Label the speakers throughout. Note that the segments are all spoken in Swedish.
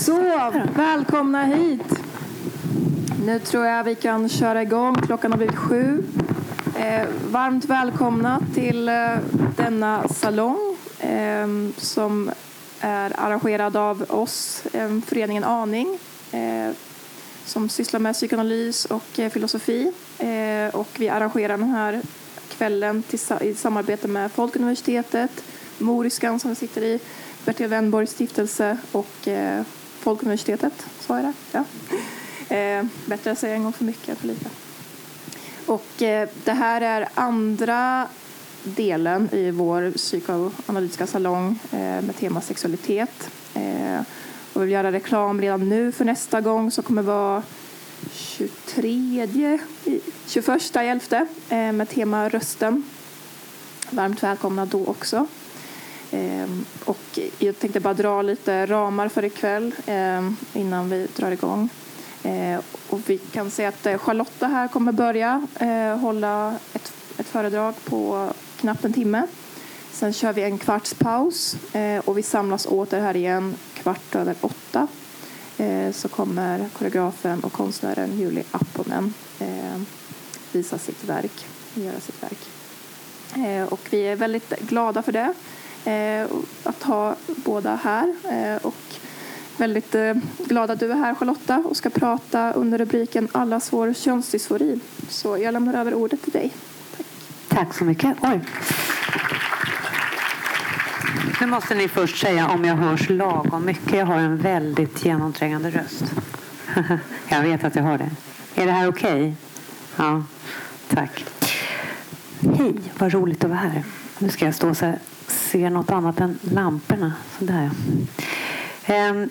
Speaker 1: Så, välkomna hit. Nu tror jag vi kan köra igång. Klockan har blivit sju. Eh, varmt välkomna till eh, denna salong eh, som är arrangerad av oss, eh, föreningen Aning, eh, som sysslar med psykoanalys och eh, filosofi. Eh, och vi arrangerar den här kvällen i samarbete med Folkuniversitetet, Moriskan som vi sitter i, Bertil Wennborgs stiftelse och eh, Folkuniversitetet. Sa jag det? Ja. Eh, bättre att säga en gång för mycket än för lite. Och eh, det här är andra delen i vår psykoanalytiska salong eh, med tema sexualitet. Eh, och vi vill göra reklam redan nu för nästa gång som kommer vara 23, 21 11 med tema rösten. Varmt välkomna då också. Ehm, och jag tänkte bara dra lite ramar för ikväll ehm, innan vi drar igång. Ehm, och vi kan se att eh, Charlotta här kommer börja eh, hålla ett, ett föredrag på knappt en timme. Sen kör vi en kvarts paus eh, och vi samlas åter här igen kvart över åtta. Så kommer koreografen och konstnären Julie Apponen visa sitt verk, göra sitt verk. Och vi är väldigt glada för det. Eh, att ha båda här. Eh, och väldigt eh, glad att du är här Charlotta och ska prata under rubriken Allas vår könsdysfori. Så jag lämnar över ordet till dig.
Speaker 2: Tack, Tack så mycket. Oj. Nu måste ni först säga om jag hörs lagom mycket. Jag har en väldigt genomträngande röst. jag vet att jag har det. Är det här okej? Okay? Ja, tack. Hej, vad roligt att vara här. Nu ska jag stå så här ser något annat än lamporna. Sådär. Ehm,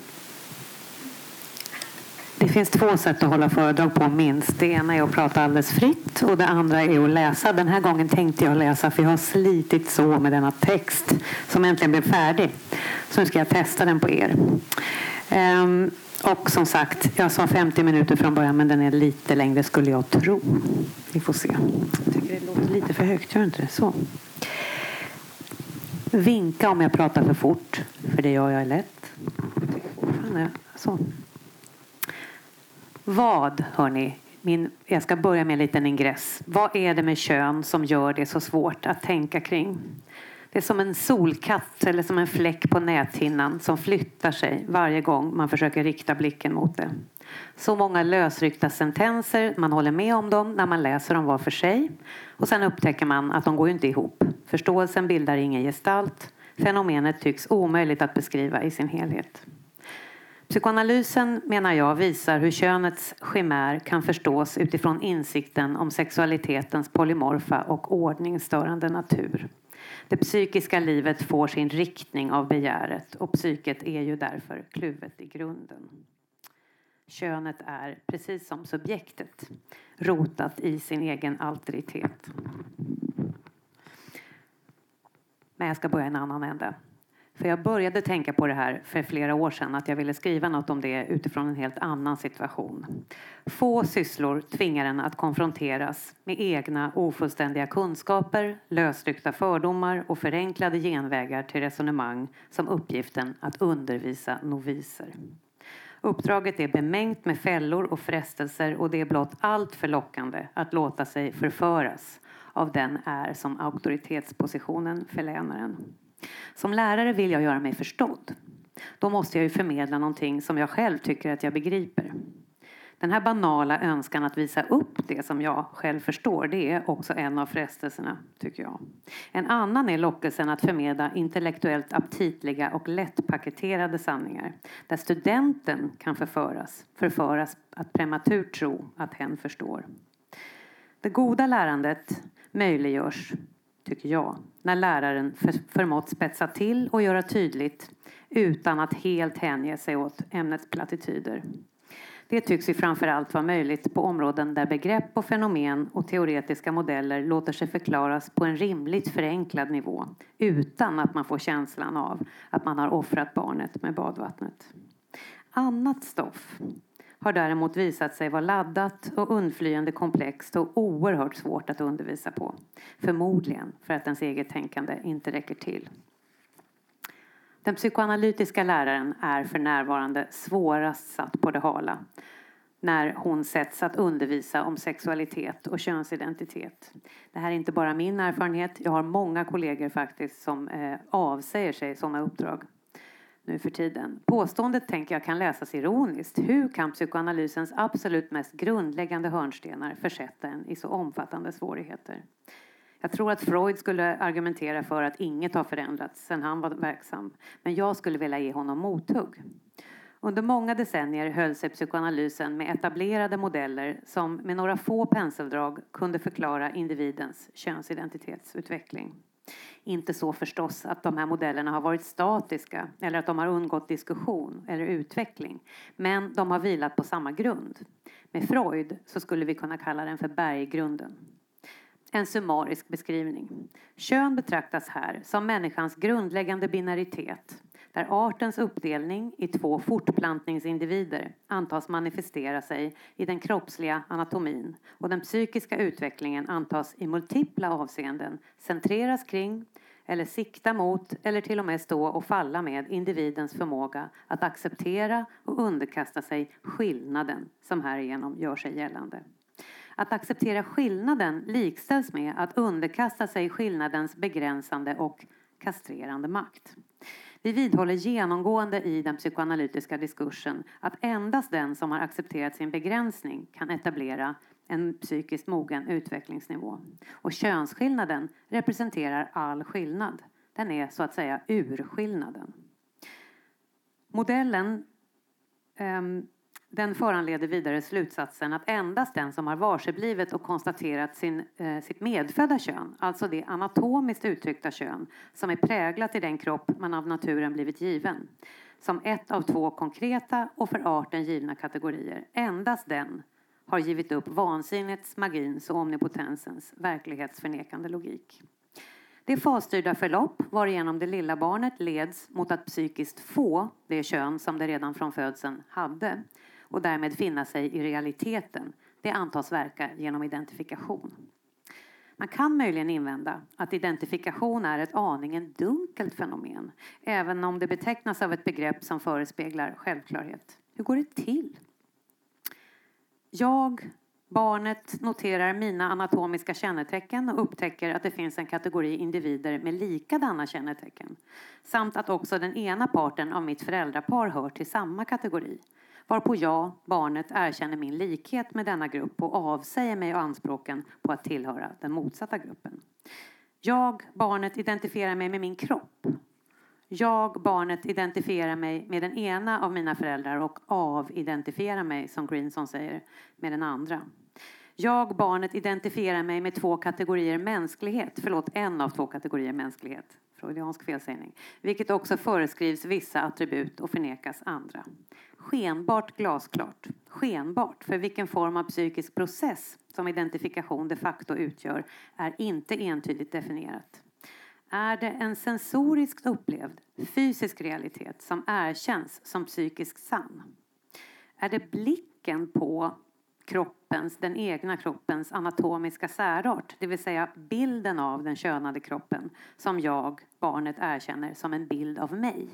Speaker 2: det finns två sätt att hålla föredrag på minst. Det ena är att prata alldeles fritt och det andra är att läsa. Den här gången tänkte jag läsa för jag har slitit så med denna text som äntligen blev färdig. Så nu ska jag testa den på er. Ehm, och som sagt, jag sa 50 minuter från början men den är lite längre skulle jag tro. Vi får se. Jag tycker det låter lite för högt, gör inte det? Så. Vinka om jag pratar för fort, för det gör jag lätt. Så. Vad, hörni, min, jag ska börja med en liten ingress. Vad är det med kön som gör det så svårt att tänka kring? Det är som en solkatt eller som en fläck på näthinnan som flyttar sig varje gång man försöker rikta blicken mot det. Så många lösryckta sentenser, man håller med om dem när man läser dem var för sig och sen upptäcker man att de går inte ihop. Förståelsen bildar ingen gestalt. Fenomenet tycks omöjligt att beskriva i sin helhet. Psykoanalysen, menar jag, visar hur könets skimär kan förstås utifrån insikten om sexualitetens polymorfa och ordningsstörande natur. Det psykiska livet får sin riktning av begäret och psyket är ju därför kluvet i grunden. Könet är, precis som subjektet, rotat i sin egen alteritet. Men jag ska börja i en annan ände. För jag började tänka på det här för flera år sedan att jag ville skriva något om det utifrån en helt annan situation. Få sysslor tvingar en att konfronteras med egna ofullständiga kunskaper, lösryckta fördomar och förenklade genvägar till resonemang som uppgiften att undervisa noviser. Uppdraget är bemängt med fällor och frestelser och det är blott allt för lockande att låta sig förföras av den är som auktoritetspositionen förlänar en. Som lärare vill jag göra mig förstådd. Då måste jag ju förmedla någonting som jag själv tycker att jag begriper. Den här banala önskan att visa upp det som jag själv förstår, det är också en av frestelserna, tycker jag. En annan är lockelsen att förmedla intellektuellt aptitliga och lättpaketerade sanningar, där studenten kan förföras, förföras att prematurt tro att hen förstår. Det goda lärandet möjliggörs, tycker jag, när läraren förmått spetsa till och göra tydligt utan att helt hänge sig åt ämnets plattityder. Det tycks ju framförallt vara möjligt på områden där begrepp och fenomen och teoretiska modeller låter sig förklaras på en rimligt förenklad nivå utan att man får känslan av att man har offrat barnet med badvattnet. Annat stoff har däremot visat sig vara laddat och undflyende komplext och oerhört svårt att undervisa på. Förmodligen för att ens eget tänkande inte räcker till. Den psykoanalytiska läraren är för närvarande svårast satt på det hala när hon sätts att undervisa om sexualitet och könsidentitet. Det här är inte bara min erfarenhet. Jag har många kollegor faktiskt som eh, avsäger sig sådana uppdrag nu för tiden. Påståendet tänker jag kan läsas ironiskt. Hur kan psykoanalysens absolut mest grundläggande hörnstenar försätta en i så omfattande svårigheter? Jag tror att Freud skulle argumentera för att inget har förändrats sedan han var verksam. Men jag skulle vilja ge honom mothugg. Under många decennier höll sig psykoanalysen med etablerade modeller som med några få penseldrag kunde förklara individens könsidentitetsutveckling. Inte så förstås att de här modellerna har varit statiska eller att de har undgått diskussion eller utveckling. Men de har vilat på samma grund. Med Freud så skulle vi kunna kalla den för berggrunden. En summarisk beskrivning. Kön betraktas här som människans grundläggande binaritet där artens uppdelning i två fortplantningsindivider antas manifestera sig i den kroppsliga anatomin och den psykiska utvecklingen antas i multipla avseenden centreras kring eller sikta mot eller till och med stå och falla med individens förmåga att acceptera och underkasta sig skillnaden som härigenom gör sig gällande. Att acceptera skillnaden likställs med att underkasta sig skillnadens begränsande och kastrerande makt. Vi vidhåller genomgående i den psykoanalytiska diskursen att endast den som har accepterat sin begränsning kan etablera en psykiskt mogen utvecklingsnivå. Och könsskillnaden representerar all skillnad. Den är så att säga urskillnaden. Modellen um, den föranleder vidare slutsatsen att endast den som har varseblivit och konstaterat sin, eh, sitt medfödda kön, alltså det anatomiskt uttryckta kön som är präglat i den kropp man av naturen blivit given, som ett av två konkreta och för arten givna kategorier, endast den har givit upp vansinnets, magins och omnipotensens verklighetsförnekande logik. Det fasstyrda förlopp varigenom det lilla barnet leds mot att psykiskt få det kön som det redan från födseln hade och därmed finna sig i realiteten. Det antas verka genom identifikation. Man kan möjligen invända att identifikation är ett aningen dunkelt fenomen även om det betecknas av ett begrepp som förespeglar självklarhet. Hur går det till? Jag, barnet, noterar mina anatomiska kännetecken och upptäcker att det finns en kategori individer med likadana kännetecken samt att också den ena parten av mitt föräldrapar hör till samma kategori varpå jag, barnet, erkänner min likhet med denna grupp och avsäger mig anspråken på att tillhöra den motsatta gruppen. Jag, barnet, identifierar mig med min kropp. Jag, barnet, identifierar mig med den ena av mina föräldrar och avidentifierar mig, som Greenson säger, med den andra. Jag, barnet, identifierar mig med två kategorier mänsklighet, förlåt, en av två kategorier mänsklighet, freudiansk felsägning, vilket också föreskrivs vissa attribut och förnekas andra. Skenbart glasklart. Skenbart, för vilken form av psykisk process som identifikation de facto utgör är inte entydigt definierat. Är det en sensoriskt upplevd fysisk realitet som erkänns som psykiskt sann? Är det blicken på kroppens, den egna kroppens anatomiska särart, det vill säga bilden av den könade kroppen som jag, barnet, erkänner som en bild av mig?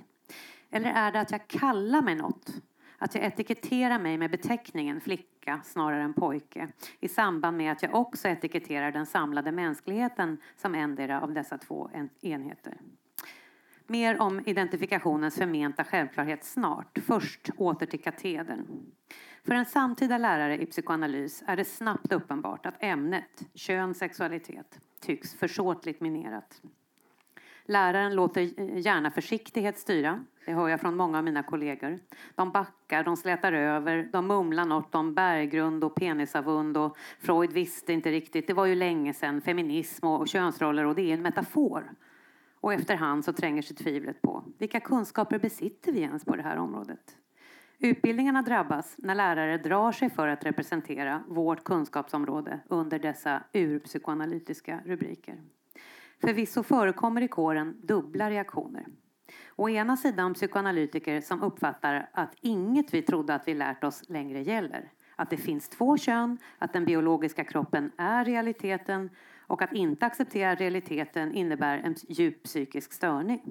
Speaker 2: Eller är det att jag kallar mig något att jag etiketterar mig med beteckningen flicka snarare än pojke i samband med att jag också etiketterar den samlade mänskligheten som endera av dessa två enheter. Mer om identifikationens förmenta självklarhet snart. Först åter till katedern. För en samtida lärare i psykoanalys är det snabbt uppenbart att ämnet kön, sexualitet tycks försåtligt minerat. Läraren låter gärna försiktighet styra. Det hör jag från många av mina kollegor. De backar, de slätar över, de mumlar något om berggrund och penisavund och Freud visste inte riktigt. Det var ju länge sedan, feminism och könsroller och det är en metafor. Och efterhand så tränger sig tvivlet på. Vilka kunskaper besitter vi ens på det här området? Utbildningarna drabbas när lärare drar sig för att representera vårt kunskapsområde under dessa urpsykoanalytiska rubriker. Förvisso förekommer i kåren dubbla reaktioner. Å ena sidan psykoanalytiker som uppfattar att inget vi trodde att vi lärt oss längre gäller. Att det finns två kön, att den biologiska kroppen är realiteten och att inte acceptera realiteten innebär en djup psykisk störning.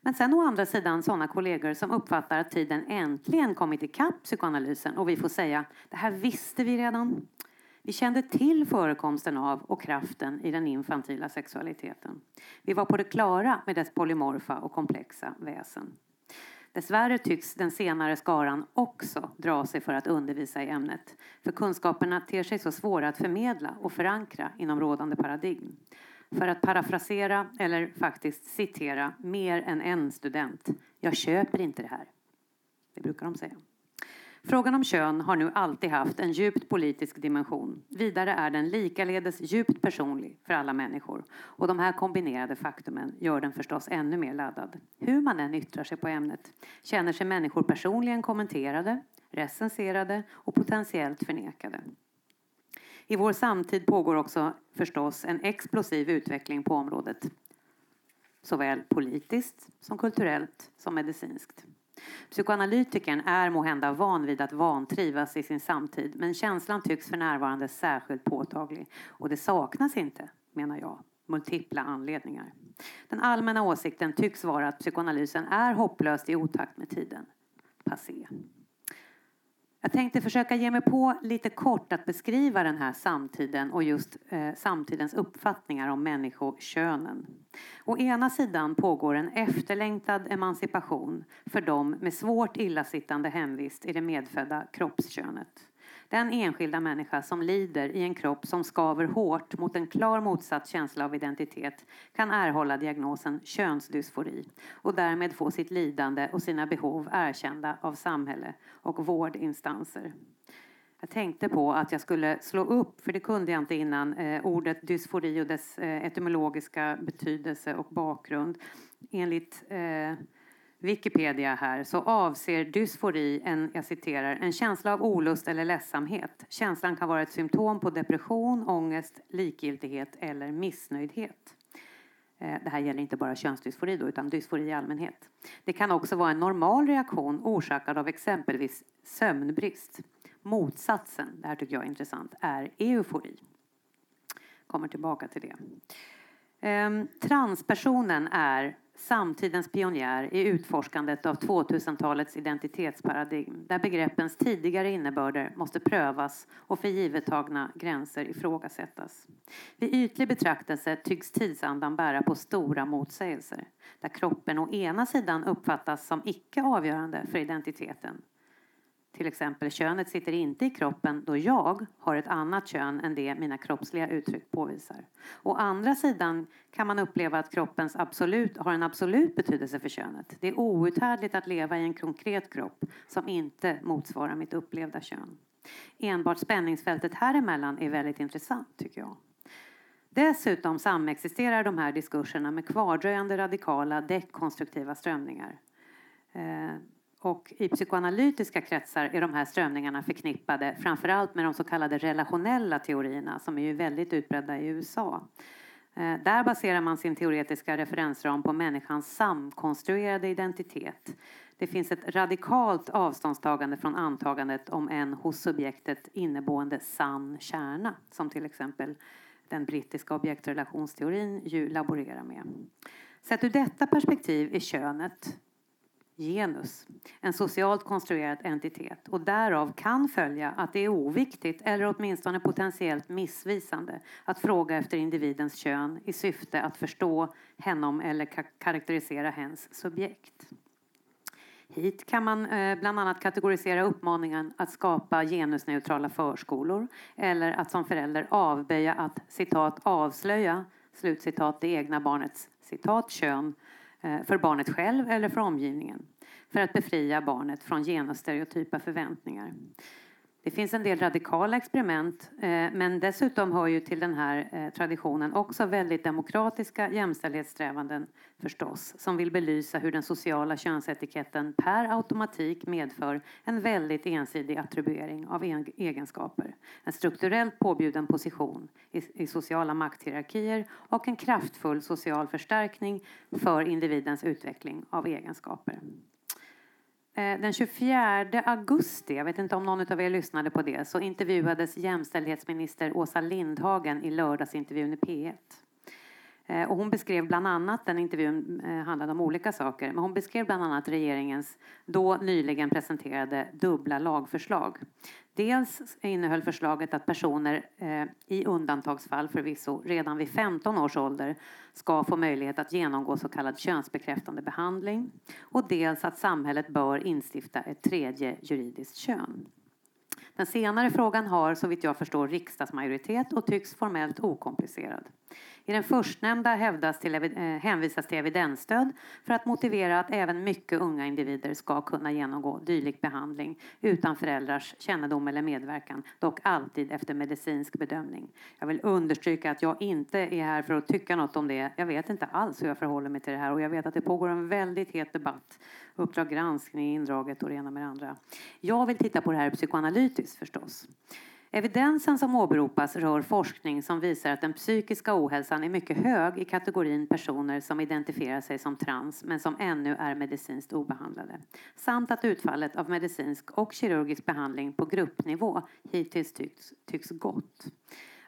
Speaker 2: Men sen å andra sidan sådana kollegor som uppfattar att tiden äntligen kommit ikapp psykoanalysen och vi får säga det här visste vi redan. Vi kände till förekomsten av och kraften i den infantila sexualiteten. Vi var på det klara med dess polymorfa och komplexa väsen. Dessvärre tycks den senare skaran också dra sig för att undervisa i ämnet. För kunskaperna ter sig så svåra att förmedla och förankra inom rådande paradigm. För att parafrasera, eller faktiskt citera, mer än en student. Jag köper inte det här. Det brukar de säga. Frågan om kön har nu alltid haft en djupt politisk dimension. Vidare är den likaledes djupt personlig för alla människor. Och de här kombinerade faktumen gör den förstås ännu mer laddad. Hur man än yttrar sig på ämnet känner sig människor personligen kommenterade, recenserade och potentiellt förnekade. I vår samtid pågår också förstås en explosiv utveckling på området. Såväl politiskt som kulturellt som medicinskt. Psykoanalytikern är måhända van vid att vantrivas i sin samtid men känslan tycks för närvarande särskilt påtaglig. Och det saknas inte, menar jag, multipla anledningar. Den allmänna åsikten tycks vara att psykoanalysen är hopplöst i otakt med tiden. Passé. Jag tänkte försöka ge mig på lite kort att beskriva den här samtiden och just eh, samtidens uppfattningar om människokönen. Å ena sidan pågår en efterlängtad emancipation för dem med svårt illasittande hemvist i det medfödda kroppskönet. Den enskilda människa som lider i en kropp som skaver hårt mot en klar motsatt känsla av identitet kan erhålla diagnosen könsdysfori och därmed få sitt lidande och sina behov erkända av samhälle och vårdinstanser. Jag tänkte på att jag skulle slå upp, för det kunde jag inte innan, eh, ordet dysfori och dess eh, etymologiska betydelse och bakgrund. Enligt eh, Wikipedia här så avser dysfori en, jag citerar, en känsla av olust eller ledsamhet. Känslan kan vara ett symptom på depression, ångest, likgiltighet eller missnöjdhet. Eh, det här gäller inte bara könsdysfori då, utan dysfori i allmänhet. Det kan också vara en normal reaktion orsakad av exempelvis sömnbrist. Motsatsen, det här tycker jag är intressant, är eufori. Kommer tillbaka till det. Ehm, transpersonen är samtidens pionjär i utforskandet av 2000-talets identitetsparadigm där begreppens tidigare innebörder måste prövas och för givettagna gränser ifrågasättas. Vid ytlig betraktelse tycks tidsandan bära på stora motsägelser där kroppen å ena sidan uppfattas som icke avgörande för identiteten till exempel könet sitter inte i kroppen då jag har ett annat kön än det mina kroppsliga uttryck påvisar. Å andra sidan kan man uppleva att kroppens absolut har en absolut betydelse för könet. Det är outhärdligt att leva i en konkret kropp som inte motsvarar mitt upplevda kön. Enbart spänningsfältet här emellan är väldigt intressant tycker jag. Dessutom samexisterar de här diskurserna med kvardröjande radikala dekonstruktiva strömningar. Eh, och I psykoanalytiska kretsar är de här strömningarna förknippade framförallt med de så kallade relationella teorierna som är ju väldigt utbredda i USA. Eh, där baserar man sin teoretiska referensram på människans samkonstruerade identitet. Det finns ett radikalt avståndstagande från antagandet om en hos subjektet inneboende sann kärna som till exempel den brittiska objektrelationsteorin ju laborerar med. Sett ur detta perspektiv är könet genus, en socialt konstruerad entitet och därav kan följa att det är oviktigt eller åtminstone potentiellt missvisande att fråga efter individens kön i syfte att förstå henom eller karaktärisera hens subjekt. Hit kan man eh, bland annat kategorisera uppmaningen att skapa genusneutrala förskolor eller att som förälder avböja att citat avslöja slutcitat det egna barnets citat kön Eh, för barnet själv eller för omgivningen för att befria barnet från genusstereotypa förväntningar. Det finns en del radikala experiment eh, men dessutom hör ju till den här eh, traditionen också väldigt demokratiska jämställdhetssträvanden förstås som vill belysa hur den sociala könsetiketten per automatik medför en väldigt ensidig attribuering av egenskaper. En strukturellt påbjuden position i sociala makthierarkier och en kraftfull social förstärkning för individens utveckling av egenskaper. Eh, den 24 augusti, jag vet inte om någon av er lyssnade på det, så intervjuades jämställdhetsminister Åsa Lindhagen i lördagsintervjun i P1. Eh, och hon beskrev bland annat, den intervjun eh, handlade om olika saker, men hon beskrev bland annat regeringens då nyligen presenterade dubbla lagförslag. Dels innehöll förslaget att personer eh, i undantagsfall förvisso redan vid 15 års ålder ska få möjlighet att genomgå så kallad könsbekräftande behandling och dels att samhället bör instifta ett tredje juridiskt kön. Den senare frågan har, så vitt jag förstår, riksdagsmajoritet och tycks formellt okomplicerad. I den förstnämnda hävdas till, eh, hänvisas till evidensstöd för att motivera att även mycket unga individer ska kunna genomgå dylik behandling utan föräldrars kännedom eller medverkan, dock alltid efter medicinsk bedömning. Jag vill understryka att jag inte är här för att tycka något om det. Jag vet inte alls hur jag förhåller mig till det här och jag vet att det pågår en väldigt het debatt. Uppdrag granskning, indraget och det ena med det andra. Jag vill titta på det här psykoanalytiskt förstås. Evidensen som åberopas rör forskning som visar att den psykiska ohälsan är mycket hög i kategorin personer som identifierar sig som trans men som ännu är medicinskt obehandlade. Samt att utfallet av medicinsk och kirurgisk behandling på gruppnivå hittills tycks, tycks gott.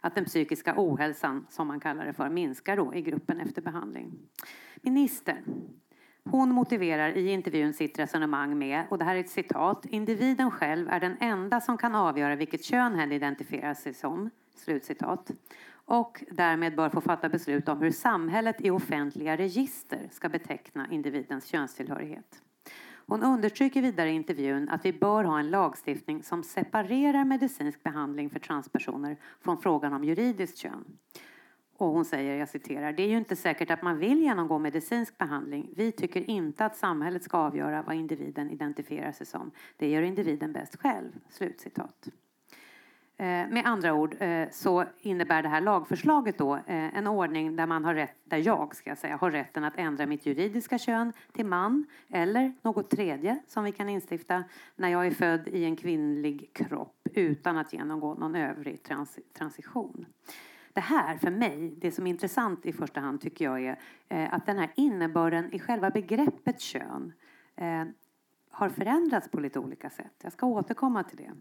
Speaker 2: Att den psykiska ohälsan, som man kallar det för, minskar då i gruppen efter behandling. Minister hon motiverar i intervjun sitt resonemang med, och det här är ett citat, individen själv är den enda som kan avgöra vilket kön hen identifierar sig som, slutcitat, och därmed bör få fatta beslut om hur samhället i offentliga register ska beteckna individens könstillhörighet. Hon understryker vidare i intervjun att vi bör ha en lagstiftning som separerar medicinsk behandling för transpersoner från frågan om juridiskt kön. Och hon säger, jag citerar, det är ju inte säkert att man vill genomgå medicinsk behandling. Vi tycker inte att samhället ska avgöra vad individen identifierar sig som. Det gör individen bäst själv. Slutcitat. Eh, med andra ord eh, så innebär det här lagförslaget då eh, en ordning där man har rätt, där jag ska säga, har rätten att ändra mitt juridiska kön till man eller något tredje som vi kan instifta när jag är född i en kvinnlig kropp utan att genomgå någon övrig trans transition det här för mig, det som är intressant i första hand tycker jag är eh, att den här innebörden i själva begreppet kön eh, har förändrats på lite olika sätt. Jag ska återkomma till det.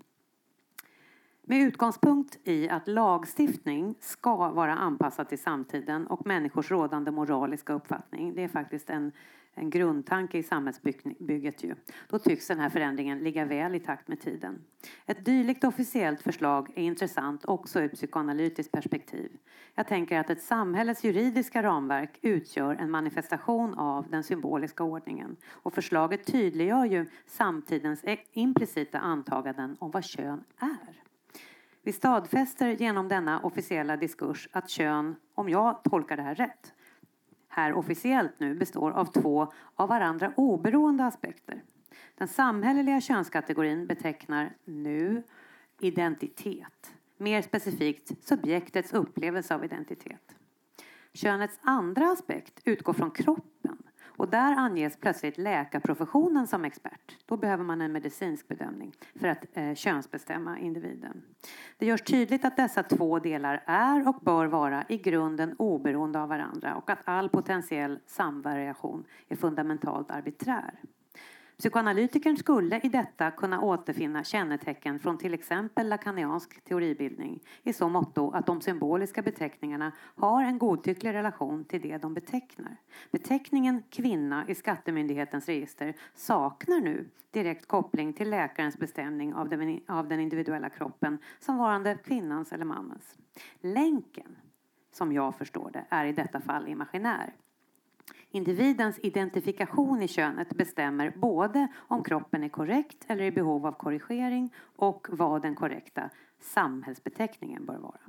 Speaker 2: Med utgångspunkt i att lagstiftning ska vara anpassad till samtiden och människors rådande moraliska uppfattning. Det är faktiskt en en grundtanke i samhällsbygget ju. Då tycks den här förändringen ligga väl i takt med tiden. Ett dylikt officiellt förslag är intressant också ur psykoanalytiskt perspektiv. Jag tänker att ett samhälles juridiska ramverk utgör en manifestation av den symboliska ordningen och förslaget tydliggör ju samtidens e- implicita antaganden om vad kön är. Vi stadfäster genom denna officiella diskurs att kön, om jag tolkar det här rätt, här officiellt nu består av två av varandra oberoende aspekter. Den samhälleliga könskategorin betecknar nu identitet, mer specifikt subjektets upplevelse av identitet. Könets andra aspekt utgår från kroppen och där anges plötsligt läkarprofessionen som expert. Då behöver man en medicinsk bedömning för att eh, könsbestämma individen. Det görs tydligt att dessa två delar är och bör vara i grunden oberoende av varandra och att all potentiell samvariation är fundamentalt arbiträr. Psykoanalytikern skulle i detta kunna återfinna kännetecken från till exempel lakaniansk teoribildning i så motto att de symboliska beteckningarna har en godtycklig relation till det de betecknar. Beteckningen kvinna i skattemyndighetens register saknar nu direkt koppling till läkarens bestämning av den, av den individuella kroppen som varande kvinnans eller mannens. Länken, som jag förstår det, är i detta fall imaginär. Individens identifikation i könet bestämmer både om kroppen är korrekt eller i behov av korrigering och vad den korrekta samhällsbeteckningen bör vara.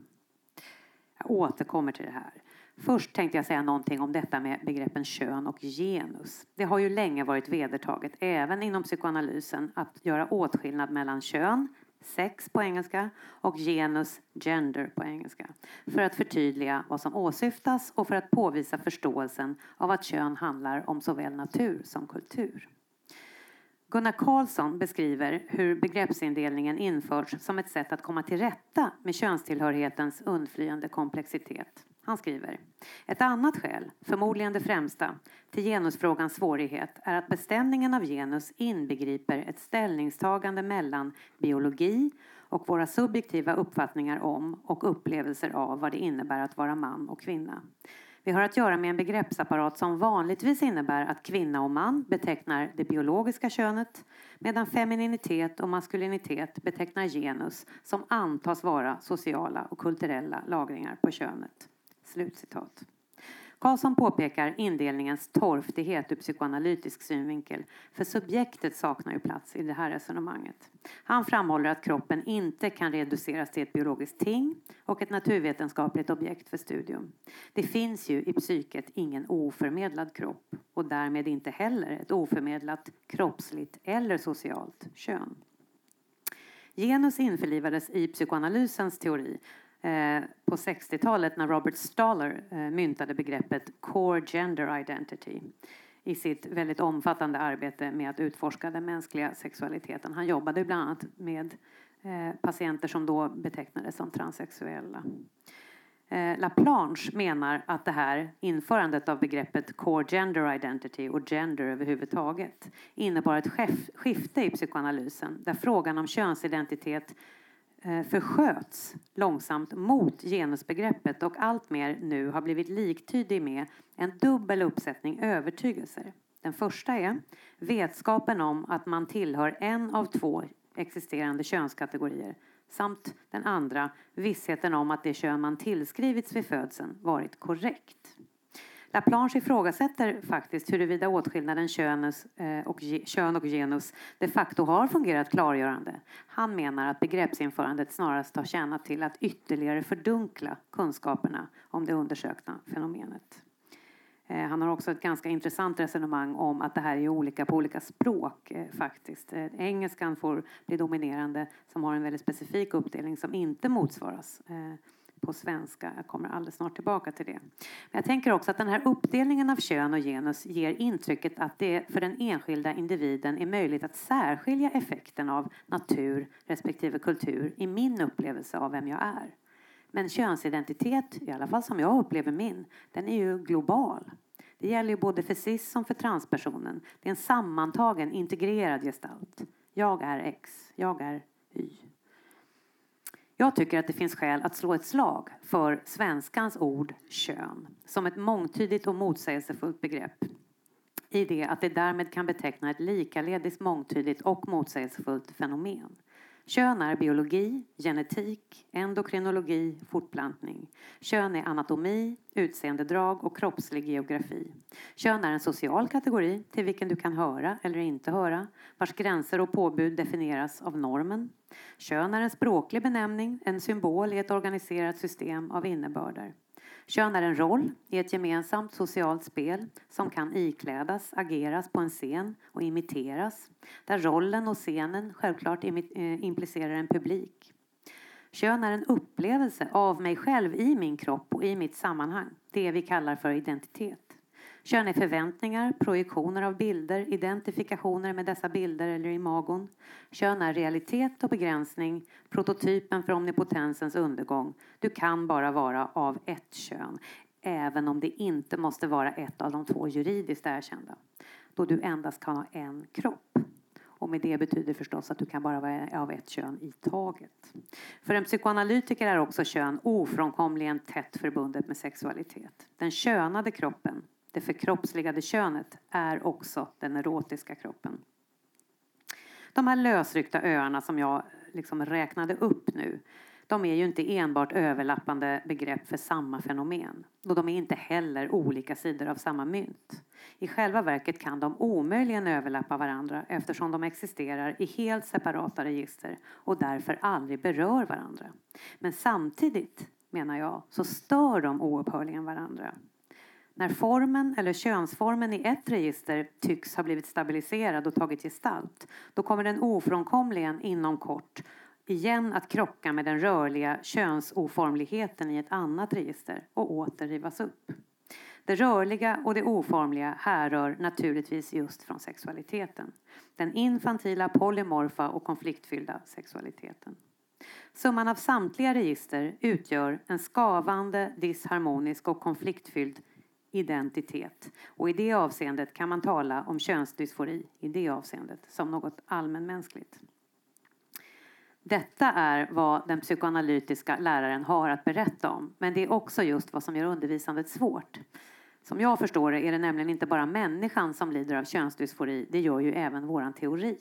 Speaker 2: Jag återkommer till det här. Först tänkte jag säga någonting om detta med begreppen kön och genus. Det har ju länge varit vedertaget, även inom psykoanalysen, att göra åtskillnad mellan kön, sex på engelska och genus, gender på engelska. För att förtydliga vad som åsyftas och för att påvisa förståelsen av att kön handlar om såväl natur som kultur. Gunnar Karlsson beskriver hur begreppsindelningen införts som ett sätt att komma till rätta med könstillhörighetens undflyende komplexitet. Han skriver Ett annat skäl, förmodligen det främsta, till genusfrågans svårighet är att bestämningen av genus inbegriper ett ställningstagande mellan biologi och våra subjektiva uppfattningar om och upplevelser av vad det innebär att vara man och kvinna. Vi har att göra med en begreppsapparat som vanligtvis innebär att kvinna och man betecknar det biologiska könet medan femininitet och maskulinitet betecknar genus som antas vara sociala och kulturella lagringar på könet. Slutcitat. Karlsson påpekar indelningens torftighet ur psykoanalytisk synvinkel, för subjektet saknar ju plats i det här resonemanget. Han framhåller att kroppen inte kan reduceras till ett biologiskt ting och ett naturvetenskapligt objekt för studium. Det finns ju i psyket ingen oförmedlad kropp och därmed inte heller ett oförmedlat kroppsligt eller socialt kön. Genus införlivades i psykoanalysens teori Eh, på 60-talet när Robert Staller eh, myntade begreppet core gender identity i sitt väldigt omfattande arbete med att utforska den mänskliga sexualiteten. Han jobbade bland annat med eh, patienter som då betecknades som transsexuella. LaPlanche menar att det här införandet av begreppet core gender identity och gender överhuvudtaget innebar ett skifte i psykoanalysen där frågan om könsidentitet Eh, försköts långsamt mot genusbegreppet och alltmer nu har blivit liktydig med en dubbel uppsättning övertygelser. Den första är vetskapen om att man tillhör en av två existerande könskategorier samt den andra vissheten om att det kön man tillskrivits vid födseln varit korrekt. Laplanche ifrågasätter faktiskt huruvida åtskillnaden könus eh, och, kön och genus de facto har fungerat klargörande. Han menar att begreppsinförandet snarast har tjänat till att ytterligare fördunkla kunskaperna om det undersökta fenomenet. Eh, han har också ett ganska intressant resonemang om att det här är olika på olika språk eh, faktiskt. Eh, engelskan får bli dominerande som har en väldigt specifik uppdelning som inte motsvaras eh, på svenska. Jag kommer alldeles snart tillbaka till det. Men jag tänker också att den här uppdelningen av kön och genus ger intrycket att det för den enskilda individen är möjligt att särskilja effekten av natur respektive kultur i min upplevelse av vem jag är. Men könsidentitet, i alla fall som jag upplever min, den är ju global. Det gäller ju både för cis som för transpersonen. Det är en sammantagen, integrerad gestalt. Jag är X, jag är Y. Jag tycker att det finns skäl att slå ett slag för svenskans ord kön som ett mångtydigt och motsägelsefullt begrepp i det att det därmed kan beteckna ett likaledes mångtydigt och motsägelsefullt fenomen. Kön är biologi, genetik, endokrinologi, fortplantning. Kön är anatomi, utseendedrag och kroppslig geografi. Kön är en social kategori till vilken du kan höra eller inte höra, vars gränser och påbud definieras av normen. Kön är en språklig benämning, en symbol i ett organiserat system av innebörder. Kön är en roll i ett gemensamt socialt spel som kan iklädas, ageras på en scen och imiteras, där rollen och scenen självklart eh, implicerar en publik. Kön är en upplevelse av mig själv i min kropp och i mitt sammanhang, det vi kallar för identitet. Kön är förväntningar, projektioner av bilder, identifikationer med dessa bilder eller imagon. Kön är realitet och begränsning, prototypen för omnipotensens undergång. Du kan bara vara av ett kön, även om det inte måste vara ett av de två juridiskt erkända, då du endast kan ha en kropp. Och med det betyder förstås att du kan bara vara av ett kön i taget. För en psykoanalytiker är också kön ofrånkomligen tätt förbundet med sexualitet. Den könade kroppen det förkroppsligade könet är också den erotiska kroppen. De här lösryckta öarna som jag liksom räknade upp nu de är ju inte enbart överlappande begrepp för samma fenomen. Och de är inte heller olika sidor av samma mynt. I själva verket kan de omöjligen överlappa varandra eftersom de existerar i helt separata register och därför aldrig berör varandra. Men samtidigt, menar jag, så stör de oupphörligen varandra. När formen eller könsformen i ett register tycks ha blivit stabiliserad och tagit gestalt, då kommer den ofrånkomligen inom kort igen att krocka med den rörliga könsoformligheten i ett annat register och åter rivas upp. Det rörliga och det oformliga härrör naturligtvis just från sexualiteten. Den infantila, polymorfa och konfliktfyllda sexualiteten. Summan av samtliga register utgör en skavande, disharmonisk och konfliktfylld identitet. Och i det avseendet kan man tala om könsdysfori i det avseendet som något allmänmänskligt. Detta är vad den psykoanalytiska läraren har att berätta om, men det är också just vad som gör undervisandet svårt. Som jag förstår det är det nämligen inte bara människan som lider av könsdysfori, det gör ju även våran teori.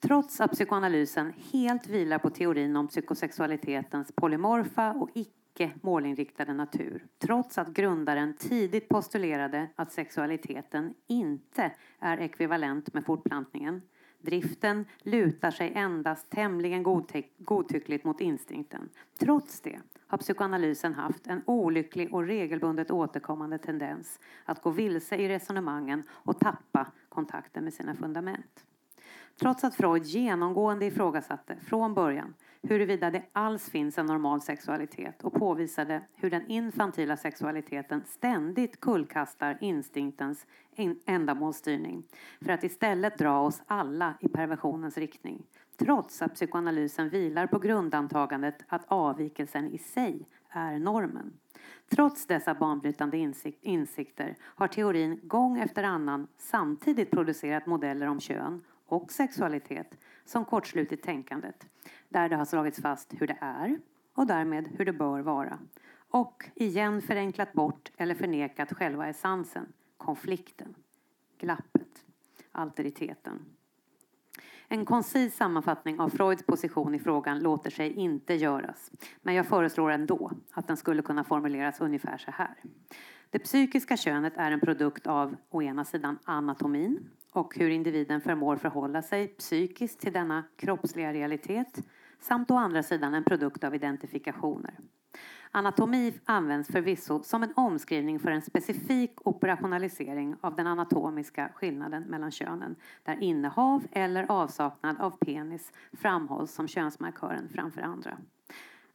Speaker 2: Trots att psykoanalysen helt vilar på teorin om psykosexualitetens polymorfa och icke målinriktade natur, trots att grundaren tidigt postulerade att sexualiteten inte är ekvivalent med fortplantningen, Driften lutar sig endast tämligen godtyckligt mot instinkten. Trots det har psykoanalysen haft en olycklig och regelbundet återkommande tendens att gå vilse i resonemangen och tappa kontakten med sina fundament. Trots att Freud genomgående ifrågasatte från början huruvida det alls finns en normal sexualitet och påvisade hur den infantila sexualiteten ständigt kullkastar instinktens ändamålsstyrning för att istället dra oss alla i perversionens riktning. Trots att psykoanalysen vilar på grundantagandet att avvikelsen i sig är normen. Trots dessa banbrytande insikt, insikter har teorin gång efter annan samtidigt producerat modeller om kön och sexualitet som kortslutit tänkandet, där det har slagits fast hur det är och därmed hur det bör vara. Och igen förenklat bort eller förnekat själva essensen, konflikten, glappet, alteriteten. En koncis sammanfattning av Freuds position i frågan låter sig inte göras, men jag föreslår ändå att den skulle kunna formuleras ungefär så här. Det psykiska könet är en produkt av å ena sidan anatomin, och hur individen förmår förhålla sig psykiskt till denna kroppsliga realitet samt å andra sidan en produkt av identifikationer. Anatomi används förvisso som en omskrivning för en specifik operationalisering av den anatomiska skillnaden mellan könen där innehav eller avsaknad av penis framhålls som könsmarkören framför andra.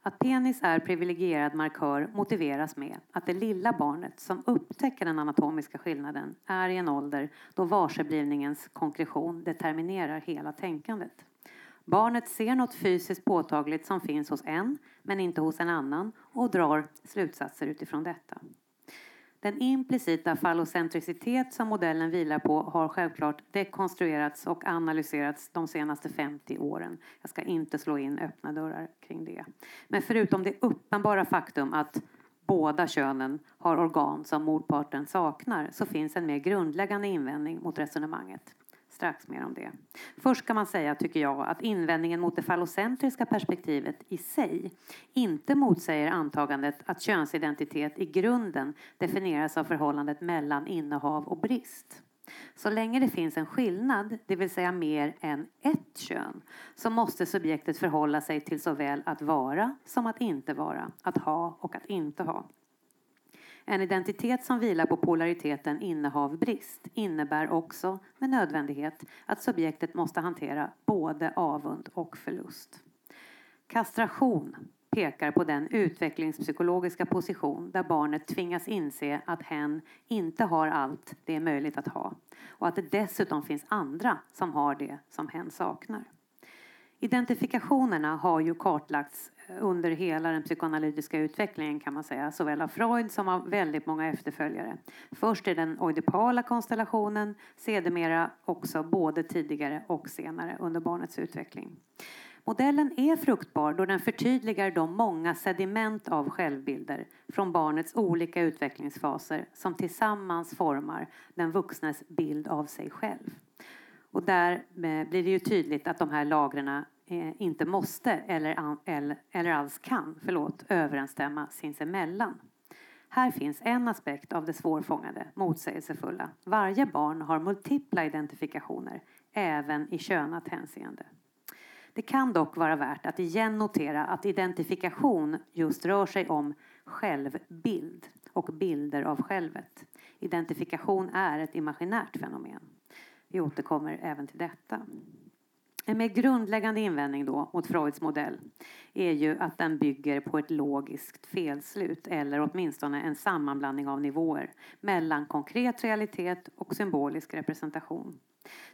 Speaker 2: Att penis är privilegierad markör motiveras med att det lilla barnet som upptäcker den anatomiska skillnaden är i en ålder då varseblivningens konkretion determinerar hela tänkandet. Barnet ser något fysiskt påtagligt som finns hos en men inte hos en annan och drar slutsatser utifrån detta. Den implicita fallocentricitet som modellen vilar på har självklart dekonstruerats och analyserats de senaste 50 åren. Jag ska inte slå in öppna dörrar kring det. Men förutom det uppenbara faktum att båda könen har organ som motparten saknar så finns en mer grundläggande invändning mot resonemanget. Strax mer om det. Först ska man säga, tycker jag, att invändningen mot det fallocentriska perspektivet i sig inte motsäger antagandet att könsidentitet i grunden definieras av förhållandet mellan innehav och brist. Så länge det finns en skillnad, det vill säga mer än ett kön, så måste subjektet förhålla sig till såväl att vara som att inte vara, att ha och att inte ha. En identitet som vilar på polariteten innehav-brist innebär också med nödvändighet att subjektet måste hantera både avund och förlust. Kastration pekar på den utvecklingspsykologiska position där barnet tvingas inse att hen inte har allt det är möjligt att ha och att det dessutom finns andra som har det som hen saknar. Identifikationerna har ju kartlagts eh, under hela den psykoanalytiska utvecklingen kan man säga, såväl av Freud som av väldigt många efterföljare. Först i den oidipala konstellationen, sedermera också både tidigare och senare under barnets utveckling. Modellen är fruktbar då den förtydligar de många sediment av självbilder från barnets olika utvecklingsfaser som tillsammans formar den vuxnes bild av sig själv. Och där eh, blir det ju tydligt att de här lagren eh, inte måste eller, eller alls kan förlåt, överensstämma sinsemellan. Här finns en aspekt av det svårfångade, motsägelsefulla. Varje barn har multipla identifikationer, även i könat hänseende. Det kan dock vara värt att igen notera att identifikation just rör sig om självbild och bilder av självet. Identifikation är ett imaginärt fenomen. Vi återkommer även till detta. En mer grundläggande invändning då mot Freuds modell är ju att den bygger på ett logiskt felslut eller åtminstone en sammanblandning av nivåer mellan konkret realitet och symbolisk representation.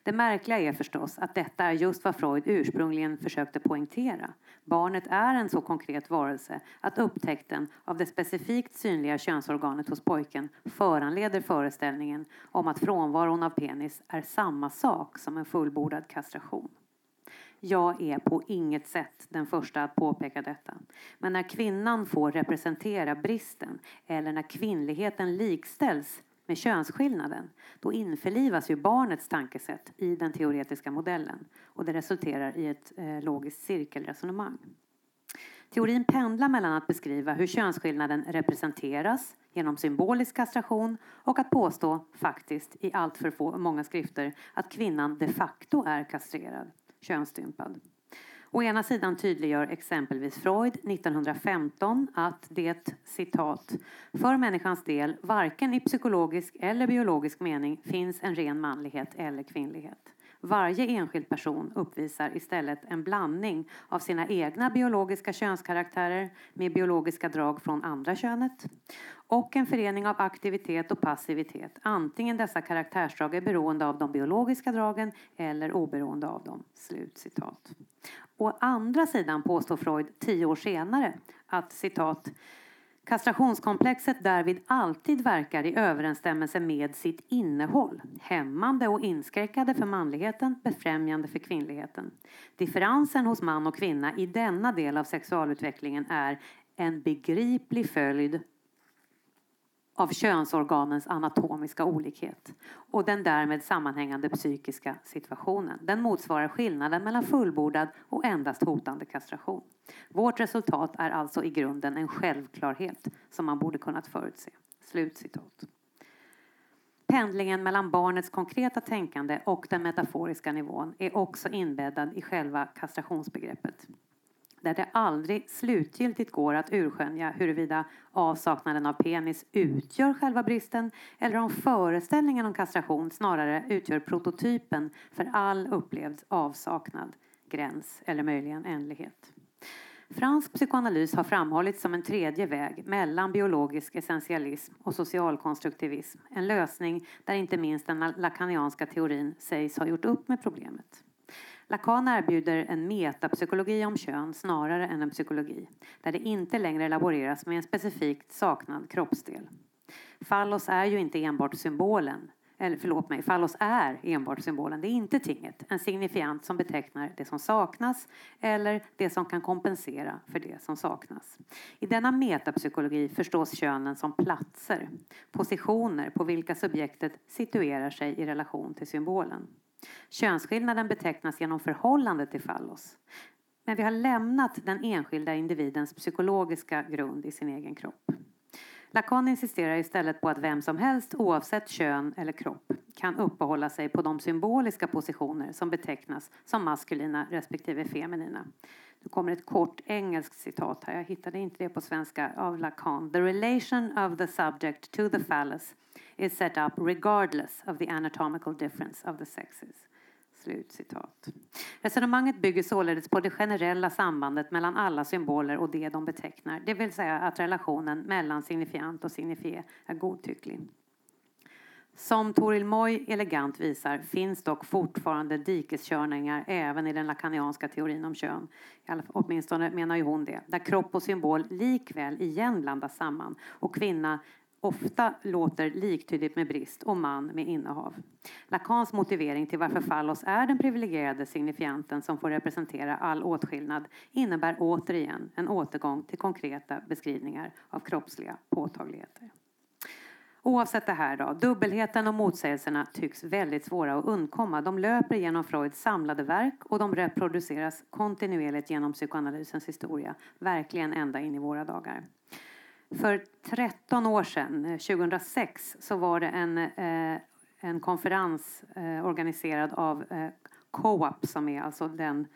Speaker 2: Det märkliga är förstås att detta är just vad Freud ursprungligen försökte poängtera. Barnet är en så konkret varelse att upptäckten av det specifikt synliga könsorganet hos pojken föranleder föreställningen om att frånvaron av penis är samma sak som en fullbordad kastration. Jag är på inget sätt den första att påpeka detta. Men när kvinnan får representera bristen eller när kvinnligheten likställs med könsskillnaden, då införlivas ju barnets tankesätt i den teoretiska modellen och det resulterar i ett eh, logiskt cirkelresonemang. Teorin pendlar mellan att beskriva hur könsskillnaden representeras genom symbolisk kastration och att påstå, faktiskt i allt för många skrifter, att kvinnan de facto är kastrerad, könsstympad. Å ena sidan tydliggör exempelvis Freud 1915 att det citat för människans del varken i psykologisk eller biologisk mening finns en ren manlighet eller kvinnlighet. Varje enskild person uppvisar istället en blandning av sina egna biologiska könskaraktärer med biologiska drag från andra könet och en förening av aktivitet och passivitet, antingen dessa karaktärsdrag är beroende av de biologiska dragen eller oberoende av dem." Slut citat. Å andra sidan påstår Freud tio år senare att citat Kastrationskomplexet därvid alltid verkar i överensstämmelse med sitt innehåll, hämmande och inskränkande för manligheten, befrämjande för kvinnligheten. Differensen hos man och kvinna i denna del av sexualutvecklingen är en begriplig följd av könsorganens anatomiska olikhet och den därmed sammanhängande psykiska situationen. Den motsvarar skillnaden mellan fullbordad och endast hotande kastration. Vårt resultat är alltså i grunden en självklarhet som man borde kunnat förutse. Slutcitat. Pendlingen mellan barnets konkreta tänkande och den metaforiska nivån är också inbäddad i själva kastrationsbegreppet där det aldrig slutgiltigt går att urskönja huruvida avsaknaden av penis utgör själva bristen eller om föreställningen om kastration snarare utgör prototypen för all upplevd avsaknad, gräns eller möjligen ändlighet. Fransk psykoanalys har framhållits som en tredje väg mellan biologisk essentialism och socialkonstruktivism. En lösning där inte minst den lakanianska teorin sägs ha gjort upp med problemet. Lacan erbjuder en metapsykologi om kön snarare än en psykologi, där det inte längre laboreras med en specifikt saknad kroppsdel. Fallos är ju inte enbart symbolen, eller förlåt mig, fallos är enbart symbolen, det är inte tinget, en signifiant som betecknar det som saknas eller det som kan kompensera för det som saknas. I denna metapsykologi förstås könen som platser, positioner på vilka subjektet situerar sig i relation till symbolen. Könsskillnaden betecknas genom förhållande till fallos. Men vi har lämnat den enskilda individens psykologiska grund i sin egen kropp. Lacan insisterar istället på att vem som helst, oavsett kön eller kropp, kan uppehålla sig på de symboliska positioner som betecknas som maskulina respektive feminina. Nu kommer ett kort engelskt citat här, jag hittade inte det på svenska, av Lacan. The relation of the subject to the phallus is set up regardless of the anatomical difference of the sexes. Slutcitat. Resonemanget bygger således på det generella sambandet mellan alla symboler och det de betecknar, det vill säga att relationen mellan signifiant och signifié är godtycklig. Som Toril Moy elegant visar finns dock fortfarande dikeskörningar även i den lakanianska teorin om kön. Åtminstone menar ju hon det. Där kropp och symbol likväl igen blandas samman och kvinna ofta låter liktydigt med brist och man med innehav. Lacans motivering till varför fallos är den privilegierade signifianten som får representera all åtskillnad innebär återigen en återgång till konkreta beskrivningar av kroppsliga påtagligheter. Oavsett det här då, dubbelheten och motsägelserna tycks väldigt svåra att undkomma. De löper genom Freuds samlade verk och de reproduceras kontinuerligt genom psykoanalysens historia, verkligen ända in i våra dagar. För 13 år sedan, eh, 2006, så var det en, eh, en konferens eh, organiserad av eh, Co-op som är alltså den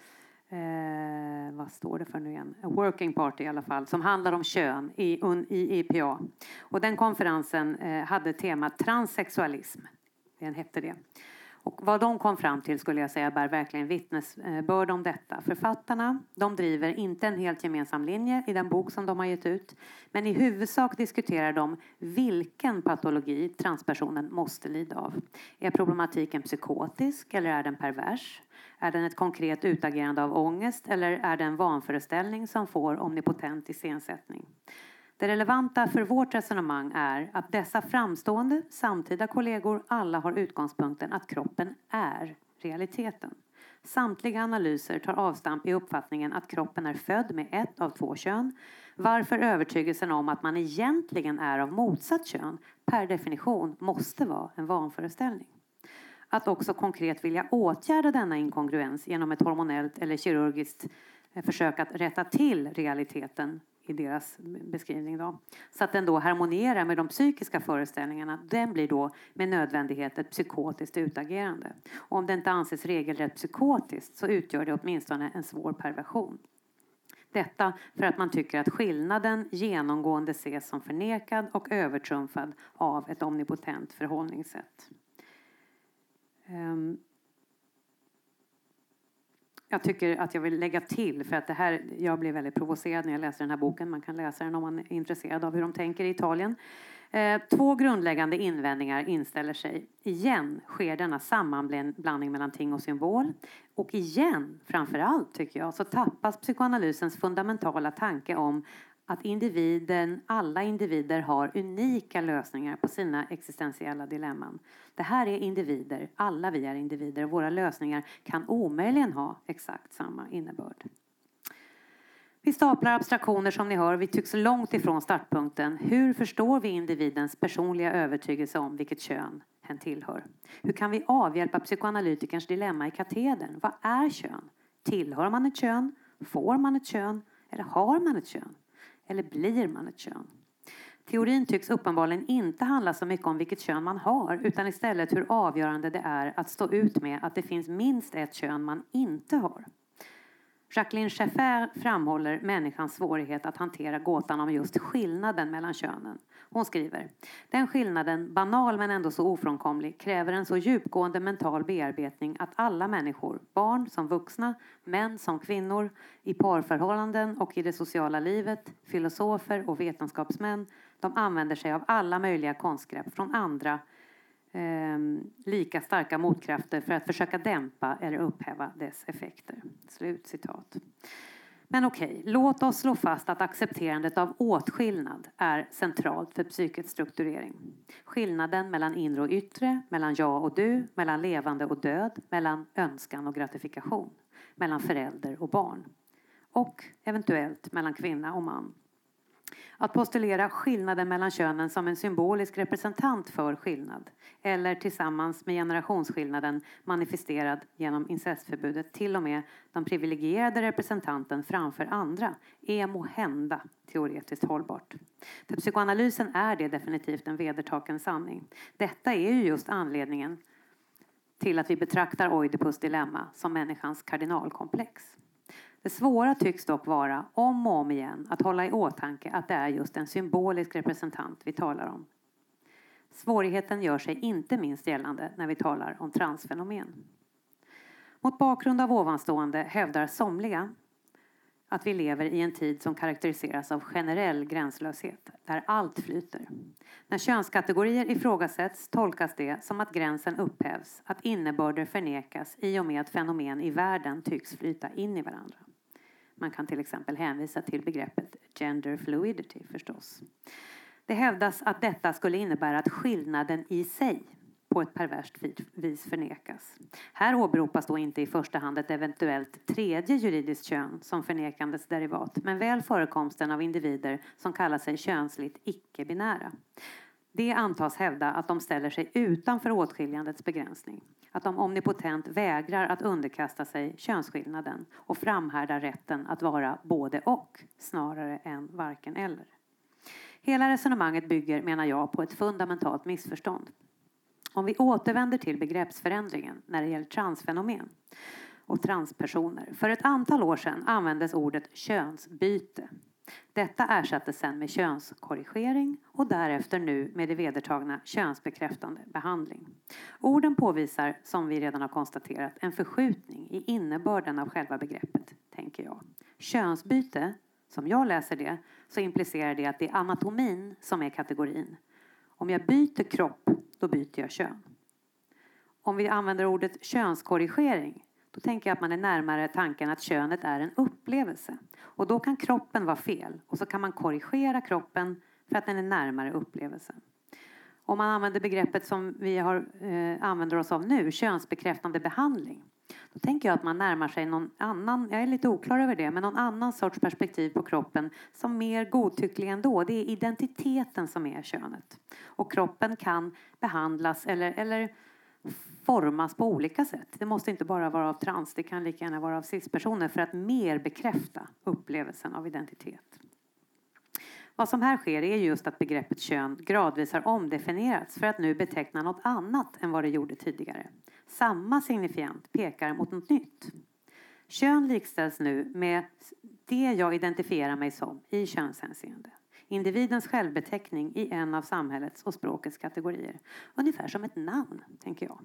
Speaker 2: Eh, vad står det för nu igen? A working Party i alla fall, som handlar om kön i, i IPA. Och den konferensen eh, hade temat transsexualism. Den hette det. Och vad de kom fram till skulle jag säga bär verkligen vittnesbörd om detta. Författarna de driver inte en helt gemensam linje i den bok som de har gett ut. Men i huvudsak diskuterar de vilken patologi transpersonen måste lida av. Är problematiken psykotisk eller är den pervers? Är den ett konkret utagerande av ångest eller är det en vanföreställning som får omnipotent iscensättning? Det relevanta för vårt resonemang är att dessa framstående samtida kollegor alla har utgångspunkten att kroppen är realiteten. Samtliga analyser tar avstamp i uppfattningen att kroppen är född med ett av två kön, varför övertygelsen om att man egentligen är av motsatt kön per definition måste vara en vanföreställning. Att också konkret vilja åtgärda denna inkongruens genom ett hormonellt eller kirurgiskt eh, försök att rätta till realiteten i deras beskrivning. Då. Så att den då harmonierar med de psykiska föreställningarna. Den blir då med nödvändighet ett psykotiskt utagerande. Och om det inte anses regelrätt psykotiskt så utgör det åtminstone en svår perversion. Detta för att man tycker att skillnaden genomgående ses som förnekad och övertrumfad av ett omnipotent förhållningssätt. Um, jag tycker att jag vill lägga till, för att det här, jag blev väldigt provocerad när jag läste den här boken. Man kan läsa den om man är intresserad av hur de tänker i Italien. Eh, två grundläggande invändningar inställer sig. Igen sker denna sammanblandning mellan ting och symbol. Och igen, framför allt tycker jag, så tappas psykoanalysens fundamentala tanke om att individen, alla individer har unika lösningar på sina existentiella dilemman. Det här är individer, alla vi är individer och våra lösningar kan omöjligen ha exakt samma innebörd. Vi staplar abstraktioner som ni hör, vi tycks långt ifrån startpunkten. Hur förstår vi individens personliga övertygelse om vilket kön hen tillhör? Hur kan vi avhjälpa psykoanalytikerns dilemma i katedern? Vad är kön? Tillhör man ett kön? Får man ett kön? Eller har man ett kön? Eller blir man ett kön? Teorin tycks uppenbarligen inte handla så mycket om vilket kön man har utan istället hur avgörande det är att stå ut med att det finns minst ett kön man inte har. Jacqueline Schaffer framhåller människans svårighet att hantera gåtan om just skillnaden mellan könen. Hon skriver Den skillnaden, banal men ändå så ofrånkomlig, kräver en så djupgående mental bearbetning att alla människor, barn som vuxna, män som kvinnor, i parförhållanden och i det sociala livet, filosofer och vetenskapsmän, de använder sig av alla möjliga konstgrepp från andra eh, lika starka motkrafter för att försöka dämpa eller upphäva dess effekter. Slut citat. Men okej, låt oss slå fast att accepterandet av åtskillnad är centralt för psykets strukturering. Skillnaden mellan inre och yttre, mellan jag och du, mellan levande och död, mellan önskan och gratifikation, mellan förälder och barn och eventuellt mellan kvinna och man. Att postulera skillnaden mellan könen som en symbolisk representant för skillnad eller tillsammans med generationsskillnaden manifesterad genom incestförbudet till och med den privilegierade representanten framför andra är måhända teoretiskt hållbart. För psykoanalysen är det definitivt en vedertagen sanning. Detta är ju just anledningen till att vi betraktar Oidipus dilemma som människans kardinalkomplex. Det svåra tycks dock vara, om och om igen, att hålla i åtanke att det är just en symbolisk representant vi talar om. Svårigheten gör sig inte minst gällande när vi talar om transfenomen. Mot bakgrund av ovanstående hävdar somliga att vi lever i en tid som karaktäriseras av generell gränslöshet, där allt flyter. När könskategorier ifrågasätts tolkas det som att gränsen upphävs, att innebörder förnekas i och med att fenomen i världen tycks flyta in i varandra. Man kan till exempel hänvisa till begreppet gender fluidity förstås. Det hävdas att detta skulle innebära att skillnaden i sig på ett perverst vis förnekas. Här åberopas då inte i första hand ett eventuellt tredje juridiskt kön som förnekandets derivat, men väl förekomsten av individer som kallar sig könsligt icke-binära. Det antas hävda att de ställer sig utanför åtskiljandets begränsning att de omnipotent vägrar att underkasta sig könsskillnaden och framhärdar rätten att vara både och snarare än varken eller. Hela resonemanget bygger, menar jag, på ett fundamentalt missförstånd. Om vi återvänder till begreppsförändringen när det gäller transfenomen och transpersoner. För ett antal år sedan användes ordet könsbyte Detta ersattes sen med könskorrigering och därefter nu med det vedertagna könsbekräftande behandling. Orden påvisar, som vi redan har konstaterat, en förskjutning i innebörden av själva begreppet, tänker jag. Könsbyte, som jag läser det, så implicerar det att det är anatomin som är kategorin. Om jag byter kropp, då byter jag kön. Om vi använder ordet könskorrigering då tänker jag att man är närmare tanken att könet är en upplevelse. Och då kan kroppen vara fel och så kan man korrigera kroppen för att den är närmare upplevelsen. Om man använder begreppet som vi har, eh, använder oss av nu, könsbekräftande behandling. Då tänker jag att man närmar sig någon annan, jag är lite oklar över det, men någon annan sorts perspektiv på kroppen som mer godtycklig ändå. Det är identiteten som är könet. Och kroppen kan behandlas eller, eller formas på olika sätt. Det måste inte bara vara av trans, det kan lika gärna vara av cispersoner för att mer bekräfta upplevelsen av identitet. Vad som här sker är just att begreppet kön gradvis har omdefinierats för att nu beteckna något annat än vad det gjorde tidigare. Samma signifiant pekar mot något nytt. Kön likställs nu med det jag identifierar mig som i könshänseende. Individens självbeteckning i en av samhällets och språkets kategorier. Ungefär som ett namn, tänker jag.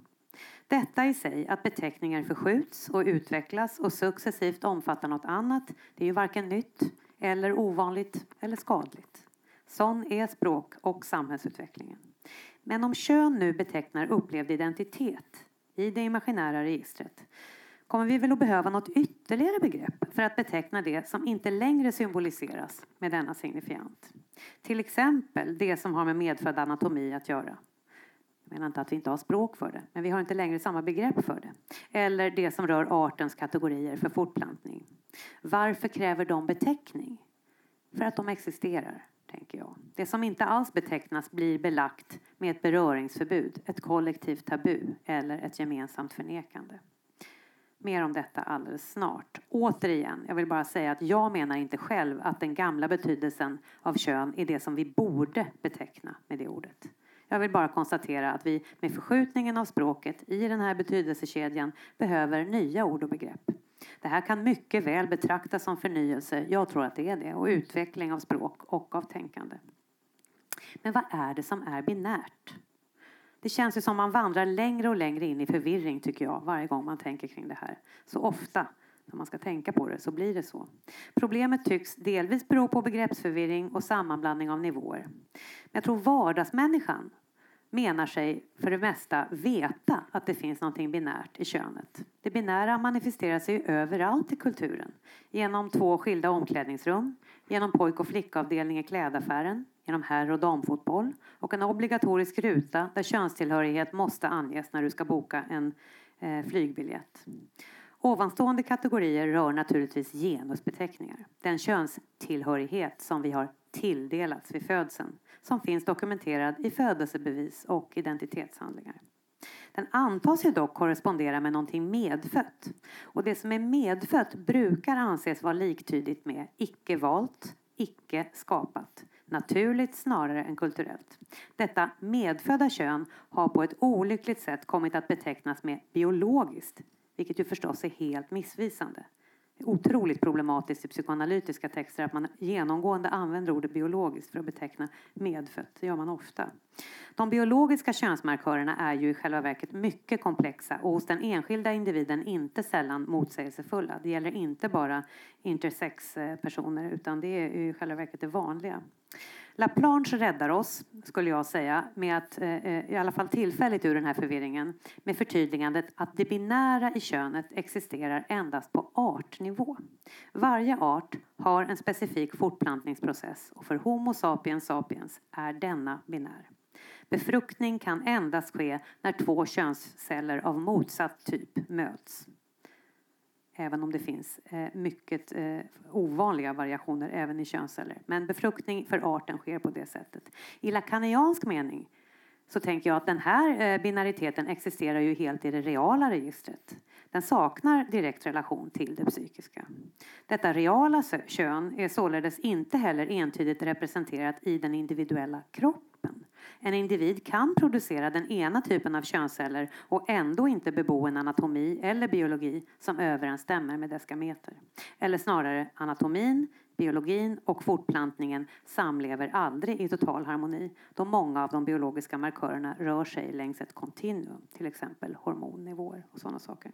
Speaker 2: Detta i sig, att beteckningar förskjuts och utvecklas och successivt omfattar något annat, det är ju varken nytt eller ovanligt eller skadligt. Sån är språk och samhällsutvecklingen. Men om kön nu betecknar upplevd identitet i det imaginära registret kommer vi väl att behöva något ytterligare begrepp för att beteckna det som inte längre symboliseras med denna signifiant. Till exempel det som har med medfödd anatomi att göra. Jag menar inte att vi inte har språk för det, men vi har inte längre samma begrepp för det. Eller det som rör artens kategorier för fortplantning. Varför kräver de beteckning? För att de existerar, tänker jag. Det som inte alls betecknas blir belagt med ett beröringsförbud, ett kollektivt tabu eller ett gemensamt förnekande. Mer om detta alldeles snart. Återigen, jag vill bara säga att jag menar inte själv att den gamla betydelsen av kön är det som vi borde beteckna med det ordet. Jag vill bara konstatera att vi med förskjutningen av språket i den här betydelsekedjan behöver nya ord och begrepp. Det här kan mycket väl betraktas som förnyelse, jag tror att det är det, och utveckling av språk och av tänkande. Men vad är det som är binärt? Det känns ju som man vandrar längre och längre in i förvirring tycker jag varje gång man tänker kring det här. Så ofta när man ska tänka på det så blir det så. Problemet tycks delvis bero på begreppsförvirring och sammanblandning av nivåer. Men jag tror vardagsmänniskan menar sig för det mesta veta att det finns någonting binärt i könet. Det binära manifesterar sig överallt i kulturen. Genom två skilda omklädningsrum, genom pojk och flickavdelning i klädaffären, genom herr och damfotboll och en obligatorisk ruta där könstillhörighet måste anges när du ska boka en eh, flygbiljett. Ovanstående kategorier rör naturligtvis genusbeteckningar. Den könstillhörighet som vi har tilldelats vid födseln som finns dokumenterad i födelsebevis och identitetshandlingar. Den antas ju dock korrespondera med någonting medfött. Och det som är medfött brukar anses vara liktydigt med icke valt, icke skapat. Naturligt snarare än kulturellt. Detta medfödda kön har på ett olyckligt sätt kommit att betecknas med biologiskt, vilket ju förstås är helt missvisande otroligt problematiskt i psykoanalytiska texter att man genomgående använder ordet biologiskt för att beteckna medfött. Det gör man ofta. De biologiska könsmarkörerna är ju i själva verket mycket komplexa och hos den enskilda individen inte sällan motsägelsefulla. Det gäller inte bara intersex-personer utan det är i själva verket det vanliga. Laplanche räddar oss, skulle jag säga, med att, eh, eh, i alla fall tillfälligt ur den här förvirringen, med förtydligandet att det binära i könet existerar endast på artnivå. Varje art har en specifik fortplantningsprocess och för Homo sapiens sapiens är denna binär. Befruktning kan endast ske när två könsceller av motsatt typ möts. Även om det finns eh, mycket eh, ovanliga variationer även i könsceller. Men befruktning för arten sker på det sättet. I lakaniansk mening så tänker jag att den här eh, binariteten existerar ju helt i det reala registret. Den saknar direkt relation till det psykiska. Detta reala kön är således inte heller entydigt representerat i den individuella kroppen. En individ kan producera den ena typen av könsceller och ändå inte bebo en anatomi eller biologi som överensstämmer med dess gameter. Eller snarare anatomin, Biologin och fortplantningen samlever aldrig i total harmoni då många av de biologiska markörerna rör sig längs ett kontinuum, till exempel hormonnivåer och sådana saker.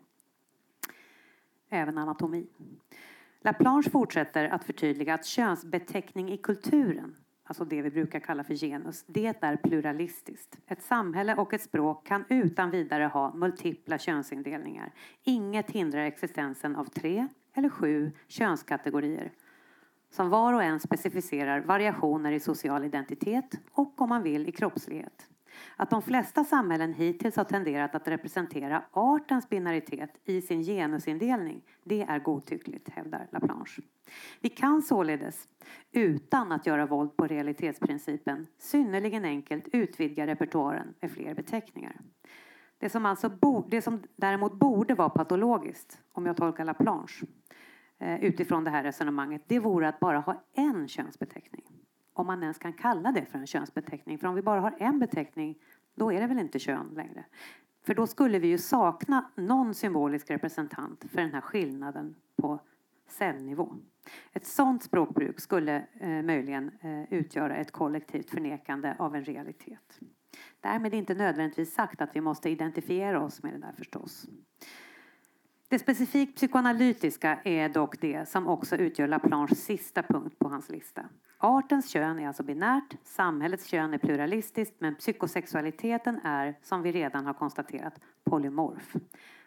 Speaker 2: Även anatomi. Laplanche fortsätter att förtydliga att könsbeteckning i kulturen alltså det vi brukar kalla för genus, det är pluralistiskt. Ett samhälle och ett språk kan utan vidare ha multipla könsindelningar. Inget hindrar existensen av tre eller sju könskategorier som var och en specificerar variationer i social identitet och, om man vill, i kroppslighet. Att de flesta samhällen hittills har tenderat att representera artens binaritet i sin genusindelning, det är godtyckligt, hävdar Laplanche. Vi kan således, utan att göra våld på realitetsprincipen, synnerligen enkelt utvidga repertoaren med fler beteckningar. Det som, alltså bo, det som däremot borde vara patologiskt, om jag tolkar Laplanche, eh, utifrån det här resonemanget, det vore att bara ha en könsbeteckning om man ens kan kalla det för en könsbeteckning. För om vi bara har en beteckning, då är det väl inte kön längre. För då skulle vi ju sakna någon symbolisk representant för den här skillnaden på cellnivå. Ett sådant språkbruk skulle eh, möjligen eh, utgöra ett kollektivt förnekande av en realitet. Därmed inte nödvändigtvis sagt att vi måste identifiera oss med det där förstås. Det specifikt psykoanalytiska är dock det som också utgör Laplanches sista punkt på hans lista. Artens kön är alltså binärt, samhällets kön är pluralistiskt men psykosexualiteten är, som vi redan har konstaterat, polymorf.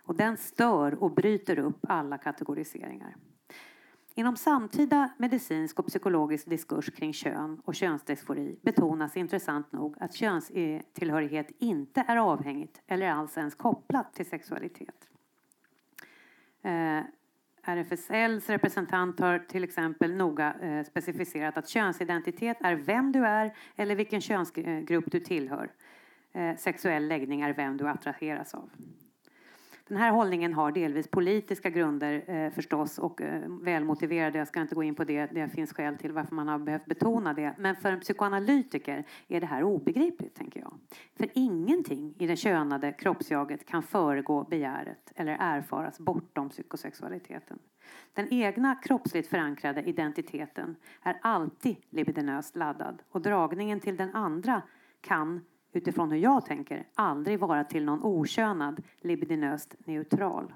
Speaker 2: Och den stör och bryter upp alla kategoriseringar. Inom samtida medicinsk och psykologisk diskurs kring kön och könsdysfori betonas intressant nog att könstillhörighet inte är avhängigt eller alls ens kopplat till sexualitet. Eh, RFSLs representant har till exempel noga eh, specificerat att könsidentitet är vem du är eller vilken könsgrupp du tillhör. Eh, sexuell läggning är vem du attraheras av. Den här hållningen har delvis politiska grunder eh, förstås och eh, välmotiverade. Jag ska inte gå in på det. Det finns skäl till varför man har behövt betona det. Men för en psykoanalytiker är det här obegripligt, tänker jag. För ingenting i det könade kroppsjaget kan föregå begäret eller erfaras bortom psykosexualiteten. Den egna kroppsligt förankrade identiteten är alltid libidinöst laddad och dragningen till den andra kan utifrån hur jag tänker, aldrig vara till någon okönad, libidinöst neutral.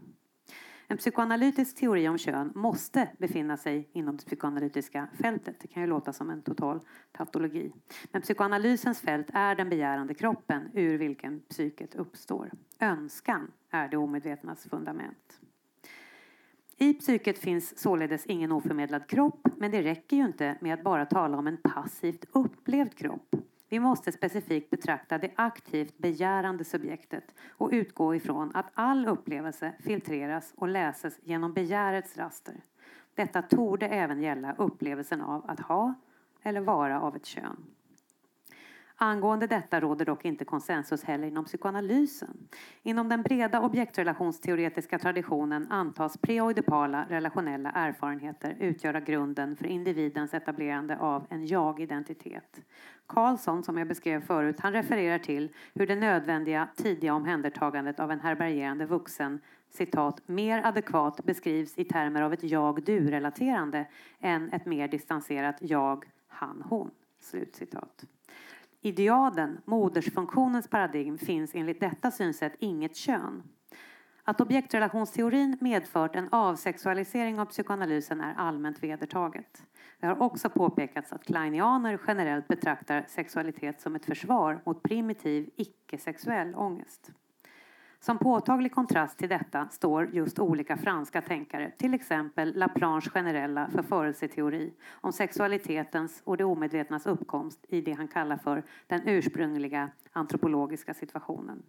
Speaker 2: En psykoanalytisk teori om kön måste befinna sig inom det psykoanalytiska fältet. Det kan ju låta som en total tautologi. Men psykoanalysens fält är den begärande kroppen ur vilken psyket uppstår. Önskan är det omedvetnas fundament. I psyket finns således ingen oförmedlad kropp, men det räcker ju inte med att bara tala om en passivt upplevd kropp. Vi måste specifikt betrakta det aktivt begärande subjektet och utgå ifrån att all upplevelse filtreras och läses genom begärets raster. Detta torde även gälla upplevelsen av att ha eller vara av ett kön. Angående detta råder dock inte konsensus heller inom psykoanalysen. Inom den breda objektrelationsteoretiska traditionen antas preoidipala relationella erfarenheter utgöra grunden för individens etablerande av en jag-identitet. Karlsson, som jag beskrev förut, han refererar till hur det nödvändiga tidiga omhändertagandet av en härbärgerande vuxen citat, mer adekvat beskrivs i termer av ett jag-du-relaterande än ett mer distanserat jag, han, hon. Slutcitat. Idealen, modersfunktionens paradigm, finns enligt detta synsätt inget kön. Att objektrelationsteorin medfört en avsexualisering av psykoanalysen är allmänt vedertaget. Det har också påpekats att kleinianer generellt betraktar sexualitet som ett försvar mot primitiv icke-sexuell ångest. Som påtaglig kontrast till detta står just olika franska tänkare, till exempel Laplanches generella förförelseteori om sexualitetens och det omedvetnas uppkomst i det han kallar för den ursprungliga antropologiska situationen.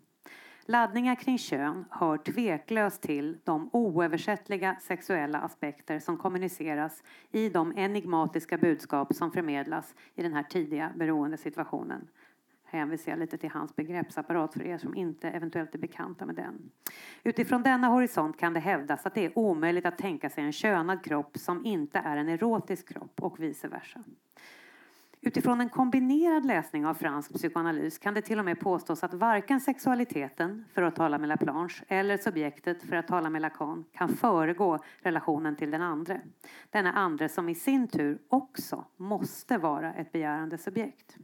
Speaker 2: Laddningar kring kön hör tveklöst till de oöversättliga sexuella aspekter som kommuniceras i de enigmatiska budskap som förmedlas i den här tidiga beroendesituationen hänvisar jag lite till hans begreppsapparat för er som inte eventuellt är bekanta med den. Utifrån denna horisont kan det hävdas att det är omöjligt att tänka sig en könad kropp som inte är en erotisk kropp och vice versa. Utifrån en kombinerad läsning av fransk psykoanalys kan det till och med påstås att varken sexualiteten, för att tala med Laplanche, eller subjektet, för att tala med Lacan, kan föregå relationen till den andre. Denna andre som i sin tur också måste vara ett begärande subjekt.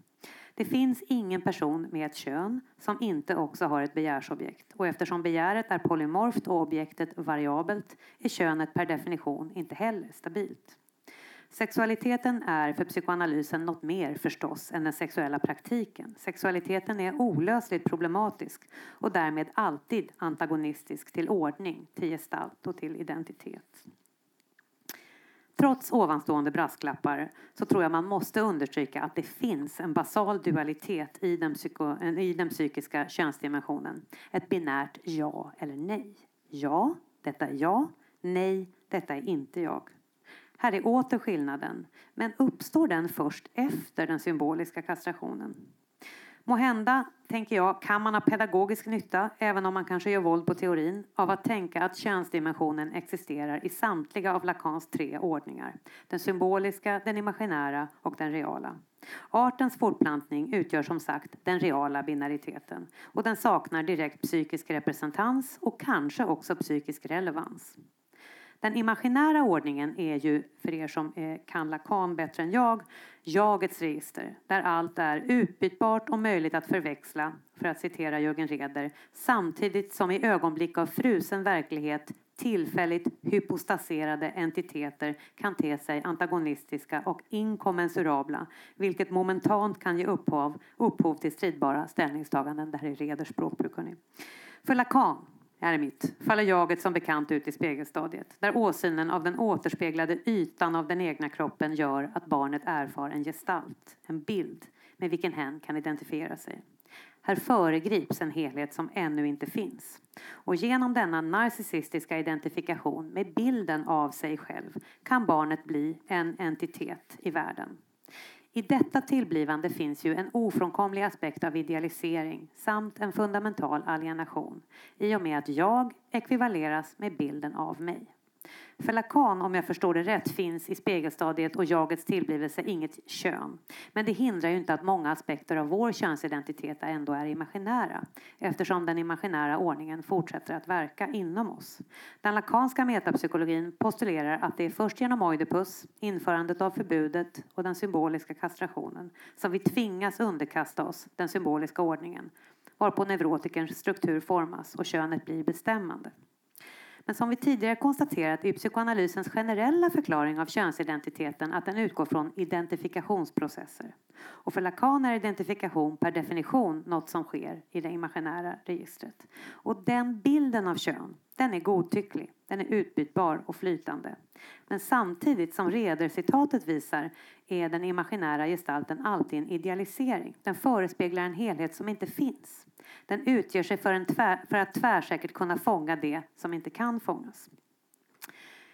Speaker 2: Det finns ingen person med ett kön som inte också har ett begärsobjekt och eftersom begäret är polymorft och objektet variabelt är könet per definition inte heller stabilt. Sexualiteten är för psykoanalysen något mer förstås än den sexuella praktiken. Sexualiteten är olösligt problematisk och därmed alltid antagonistisk till ordning, till gestalt och till identitet. Trots ovanstående brasklappar så tror jag man måste understryka att det finns en basal dualitet i den, psyko, i den psykiska könsdimensionen. Ett binärt ja eller nej. Ja, detta är jag. Nej, detta är inte jag. Här är åter skillnaden, men uppstår den först efter den symboliska kastrationen? Må hända, tänker jag, kan man ha pedagogisk nytta, även om man kanske gör våld på teorin, av att tänka att könsdimensionen existerar i samtliga av Lacans tre ordningar. Den symboliska, den imaginära och den reala. Artens fortplantning utgör som sagt den reala binariteten och den saknar direkt psykisk representans och kanske också psykisk relevans. Den imaginära ordningen är ju, för er som eh, kan Lacan bättre än jag, jagets register, där allt är utbytbart och möjligt att förväxla, för att citera Jörgen Reder, samtidigt som i ögonblick av frusen verklighet tillfälligt hypostaserade entiteter kan te sig antagonistiska och inkommensurabla, vilket momentant kan ge upphov, upphov till stridbara ställningstaganden. Det här är Reders språkbruk. För Lacan här är mitt. Faller jaget som bekant ut i spegelstadiet, där åsynen av den återspeglade ytan av den egna kroppen gör att barnet erfar en gestalt, en bild, med vilken hen kan identifiera sig. Här föregrips en helhet som ännu inte finns. Och genom denna narcissistiska identifikation med bilden av sig själv kan barnet bli en entitet i världen. I detta tillblivande finns ju en ofrånkomlig aspekt av idealisering samt en fundamental alienation i och med att jag ekvivaleras med bilden av mig. För Lacan, om jag förstår det rätt, finns i spegelstadiet och jagets tillblivelse inget kön. Men det hindrar ju inte att många aspekter av vår könsidentitet ändå är imaginära eftersom den imaginära ordningen fortsätter att verka inom oss. Den lakanska metapsykologin postulerar att det är först genom Oidipus, införandet av förbudet och den symboliska kastrationen som vi tvingas underkasta oss den symboliska ordningen varpå neurotikerns struktur formas och könet blir bestämmande. Men som vi tidigare konstaterat är psykoanalysens generella förklaring av könsidentiteten att den utgår från identifikationsprocesser. Och för Lacan är identifikation per definition något som sker i det imaginära registret. Och den bilden av kön, den är godtycklig, den är utbytbar och flytande. Men samtidigt som Reder-citatet visar är den imaginära gestalten alltid en idealisering. Den förespeglar en helhet som inte finns. Den utger sig för, en tvär, för att tvärsäkert kunna fånga det som inte kan fångas.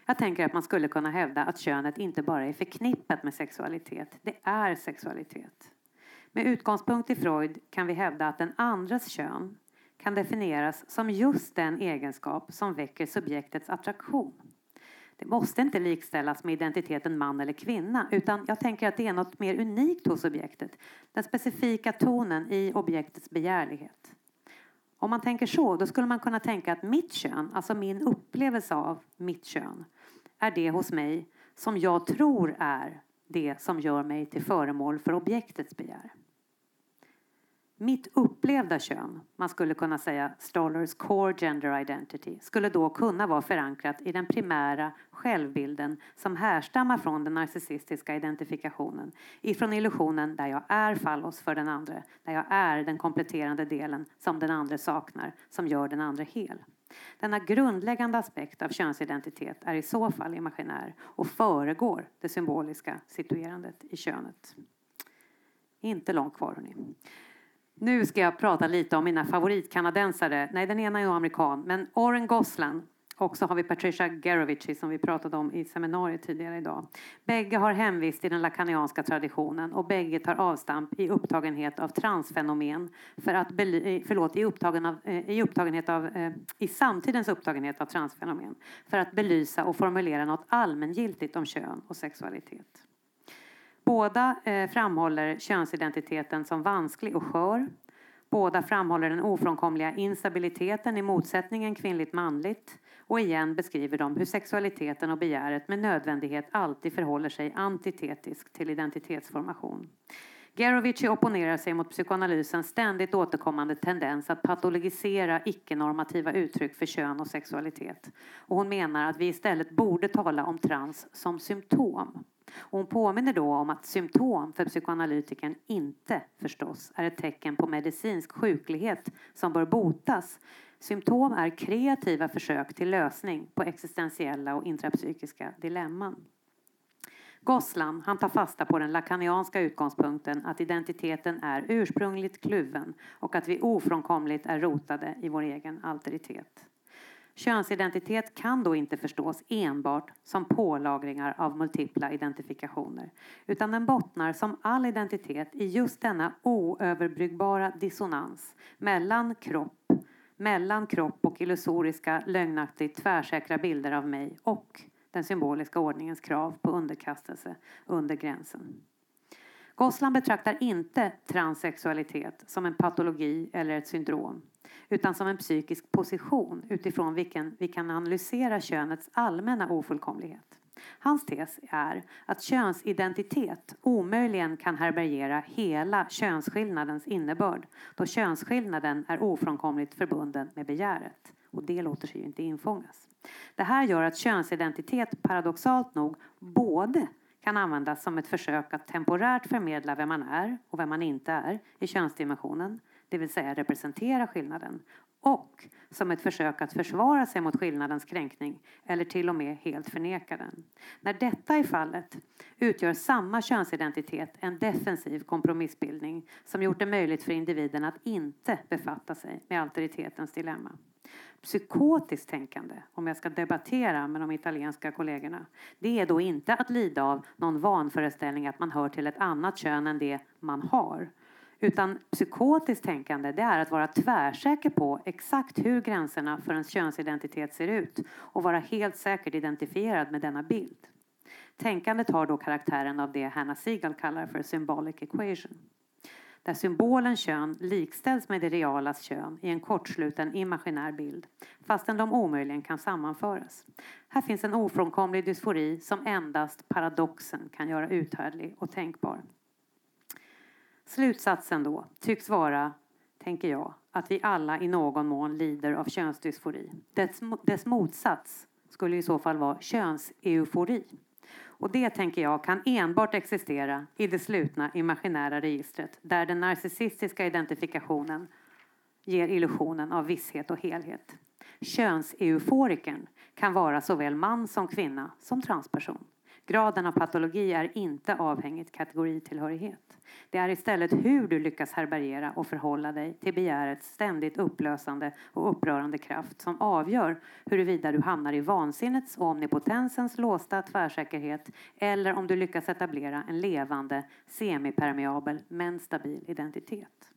Speaker 2: Jag tänker att man skulle kunna hävda att könet inte bara är förknippat med sexualitet, det är sexualitet. Med utgångspunkt i Freud kan vi hävda att den andres kön kan definieras som just den egenskap som väcker subjektets attraktion. Det måste inte likställas med identiteten man eller kvinna utan jag tänker att det är något mer unikt hos objektet. Den specifika tonen i objektets begärlighet. Om man tänker så, då skulle man kunna tänka att mitt kön, alltså min upplevelse av mitt kön, är det hos mig som jag tror är det som gör mig till föremål för objektets begär. Mitt upplevda kön, man skulle kunna säga Stollers core gender identity, skulle då kunna vara förankrat i den primära självbilden som härstammar från den narcissistiska identifikationen. Ifrån illusionen där jag är fallos för den andra, där jag är den kompletterande delen som den andra saknar, som gör den andra hel. Denna grundläggande aspekt av könsidentitet är i så fall imaginär och föregår det symboliska situerandet i könet. Inte långt kvar hörni. Nu ska jag prata lite om mina favoritkanadensare. Nej, den ena är ju amerikan, men Oren Goslan och så har vi Patricia Gerovici som vi pratade om i seminariet tidigare idag. Bägge har hemvist i den lakanianska traditionen och bägge tar avstamp i upptagenhet av transfenomen för att eh, förlåt, i, upptagen av, eh, i, upptagenhet av, eh, i samtidens upptagenhet av transfenomen för att belysa och formulera något allmängiltigt om kön och sexualitet. Båda eh, framhåller könsidentiteten som vansklig och skör. Båda framhåller den ofrånkomliga instabiliteten i motsättningen kvinnligt-manligt och igen beskriver de hur sexualiteten och begäret med nödvändighet alltid förhåller sig antitetiskt till identitetsformation. Gerovici opponerar sig mot psykoanalysens ständigt återkommande tendens att patologisera icke-normativa uttryck för kön och sexualitet. Och hon menar att vi istället borde tala om trans som symptom. Och hon påminner då om att symptom för psykoanalytikern inte förstås är ett tecken på medicinsk sjuklighet som bör botas. Symptom är kreativa försök till lösning på existentiella och intrapsykiska dilemman. Goslan han tar fasta på den lakanianska utgångspunkten att identiteten är ursprungligt kluven och att vi ofrånkomligt är rotade i vår egen alteritet. Könsidentitet kan då inte förstås enbart som pålagringar av multipla identifikationer utan den bottnar som all identitet i just denna oöverbryggbara dissonans mellan kropp, mellan kropp och illusoriska, lögnaktigt tvärsäkra bilder av mig och den symboliska ordningens krav på underkastelse under gränsen. Goslan betraktar inte transsexualitet som en patologi eller ett syndrom utan som en psykisk position utifrån vilken vi kan analysera könets allmänna ofullkomlighet. Hans tes är att könsidentitet omöjligen kan härbärgera hela könsskillnadens innebörd då könsskillnaden är ofrånkomligt förbunden med begäret. Och det låter sig ju inte infångas. Det här gör att könsidentitet paradoxalt nog både kan användas som ett försök att temporärt förmedla vem man är och vem man inte är i könsdimensionen, det vill säga representera skillnaden, och som ett försök att försvara sig mot skillnadens kränkning eller till och med helt förneka den. När detta är fallet utgör samma könsidentitet en defensiv kompromissbildning som gjort det möjligt för individen att inte befatta sig med alteritetens dilemma. Psykotiskt tänkande, om jag ska debattera med de italienska kollegorna, det är då inte att lida av någon vanföreställning att man hör till ett annat kön än det man har. Utan psykotiskt tänkande det är att vara tvärsäker på exakt hur gränserna för ens könsidentitet ser ut och vara helt säkert identifierad med denna bild. Tänkandet har då karaktären av det Hanna Segal kallar för symbolic equation där symbolen kön likställs med det realas kön i en kortsluten imaginär bild, fastän de omöjligen kan sammanföras. Här finns en ofrånkomlig dysfori som endast paradoxen kan göra uthärdlig och tänkbar. Slutsatsen då tycks vara, tänker jag, att vi alla i någon mån lider av könsdysfori. Dess, dess motsats skulle i så fall vara könseufori. Och det tänker jag kan enbart existera i det slutna imaginära registret där den narcissistiska identifikationen ger illusionen av visshet och helhet. Könseuforiken kan vara såväl man som kvinna som transperson. Graden av patologi är inte avhängigt kategoritillhörighet. Det är istället hur du lyckas härbärgera och förhålla dig till begärets ständigt upplösande och upprörande kraft som avgör huruvida du hamnar i vansinnets och omnipotensens låsta tvärsäkerhet eller om du lyckas etablera en levande, semipermeabel men stabil identitet.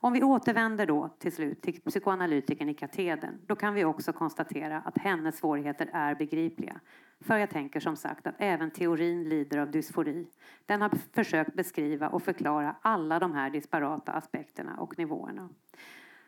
Speaker 2: Om vi återvänder då till slut till psykoanalytikern i katedern, då kan vi också konstatera att hennes svårigheter är begripliga. För jag tänker som sagt att även teorin lider av dysfori. Den har försökt beskriva och förklara alla de här disparata aspekterna och nivåerna.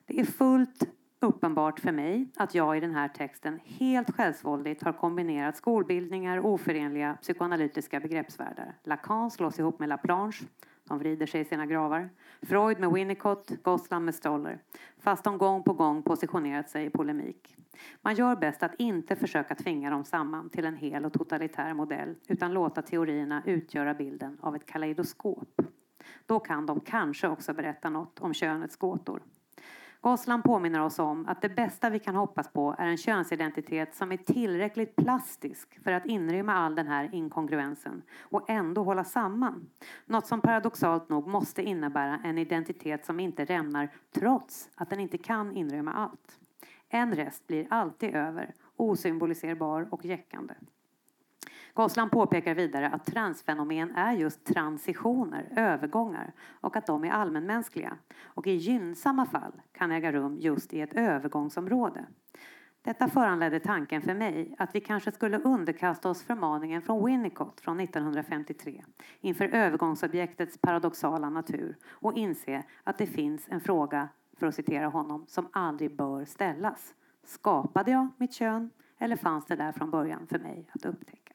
Speaker 2: Det är fullt uppenbart för mig att jag i den här texten helt självsvåldigt har kombinerat skolbildningar och oförenliga psykoanalytiska begreppsvärldar. Lacan slås ihop med Laplanche, de vrider sig i sina gravar. Freud med Winnicott, Gosland med Stoller. Fast de gång på gång positionerat sig i polemik. Man gör bäst att inte försöka tvinga dem samman till en hel och totalitär modell utan låta teorierna utgöra bilden av ett kaleidoskop. Då kan de kanske också berätta något om könets gåtor. Goslan påminner oss om att det bästa vi kan hoppas på är en könsidentitet som är tillräckligt plastisk för att inrymma all den här inkongruensen och ändå hålla samman. Något som paradoxalt nog måste innebära en identitet som inte rämnar trots att den inte kan inrymma allt. En rest blir alltid över, osymboliserbar och jäckande. Goslan påpekar vidare att transfenomen är just transitioner, övergångar och att de är allmänmänskliga och i gynnsamma fall kan äga rum just i ett övergångsområde. Detta föranledde tanken för mig att vi kanske skulle underkasta oss förmaningen från Winnicott från 1953 inför övergångsobjektets paradoxala natur och inse att det finns en fråga, för att citera honom, som aldrig bör ställas. Skapade jag mitt kön eller fanns det där från början för mig att upptäcka?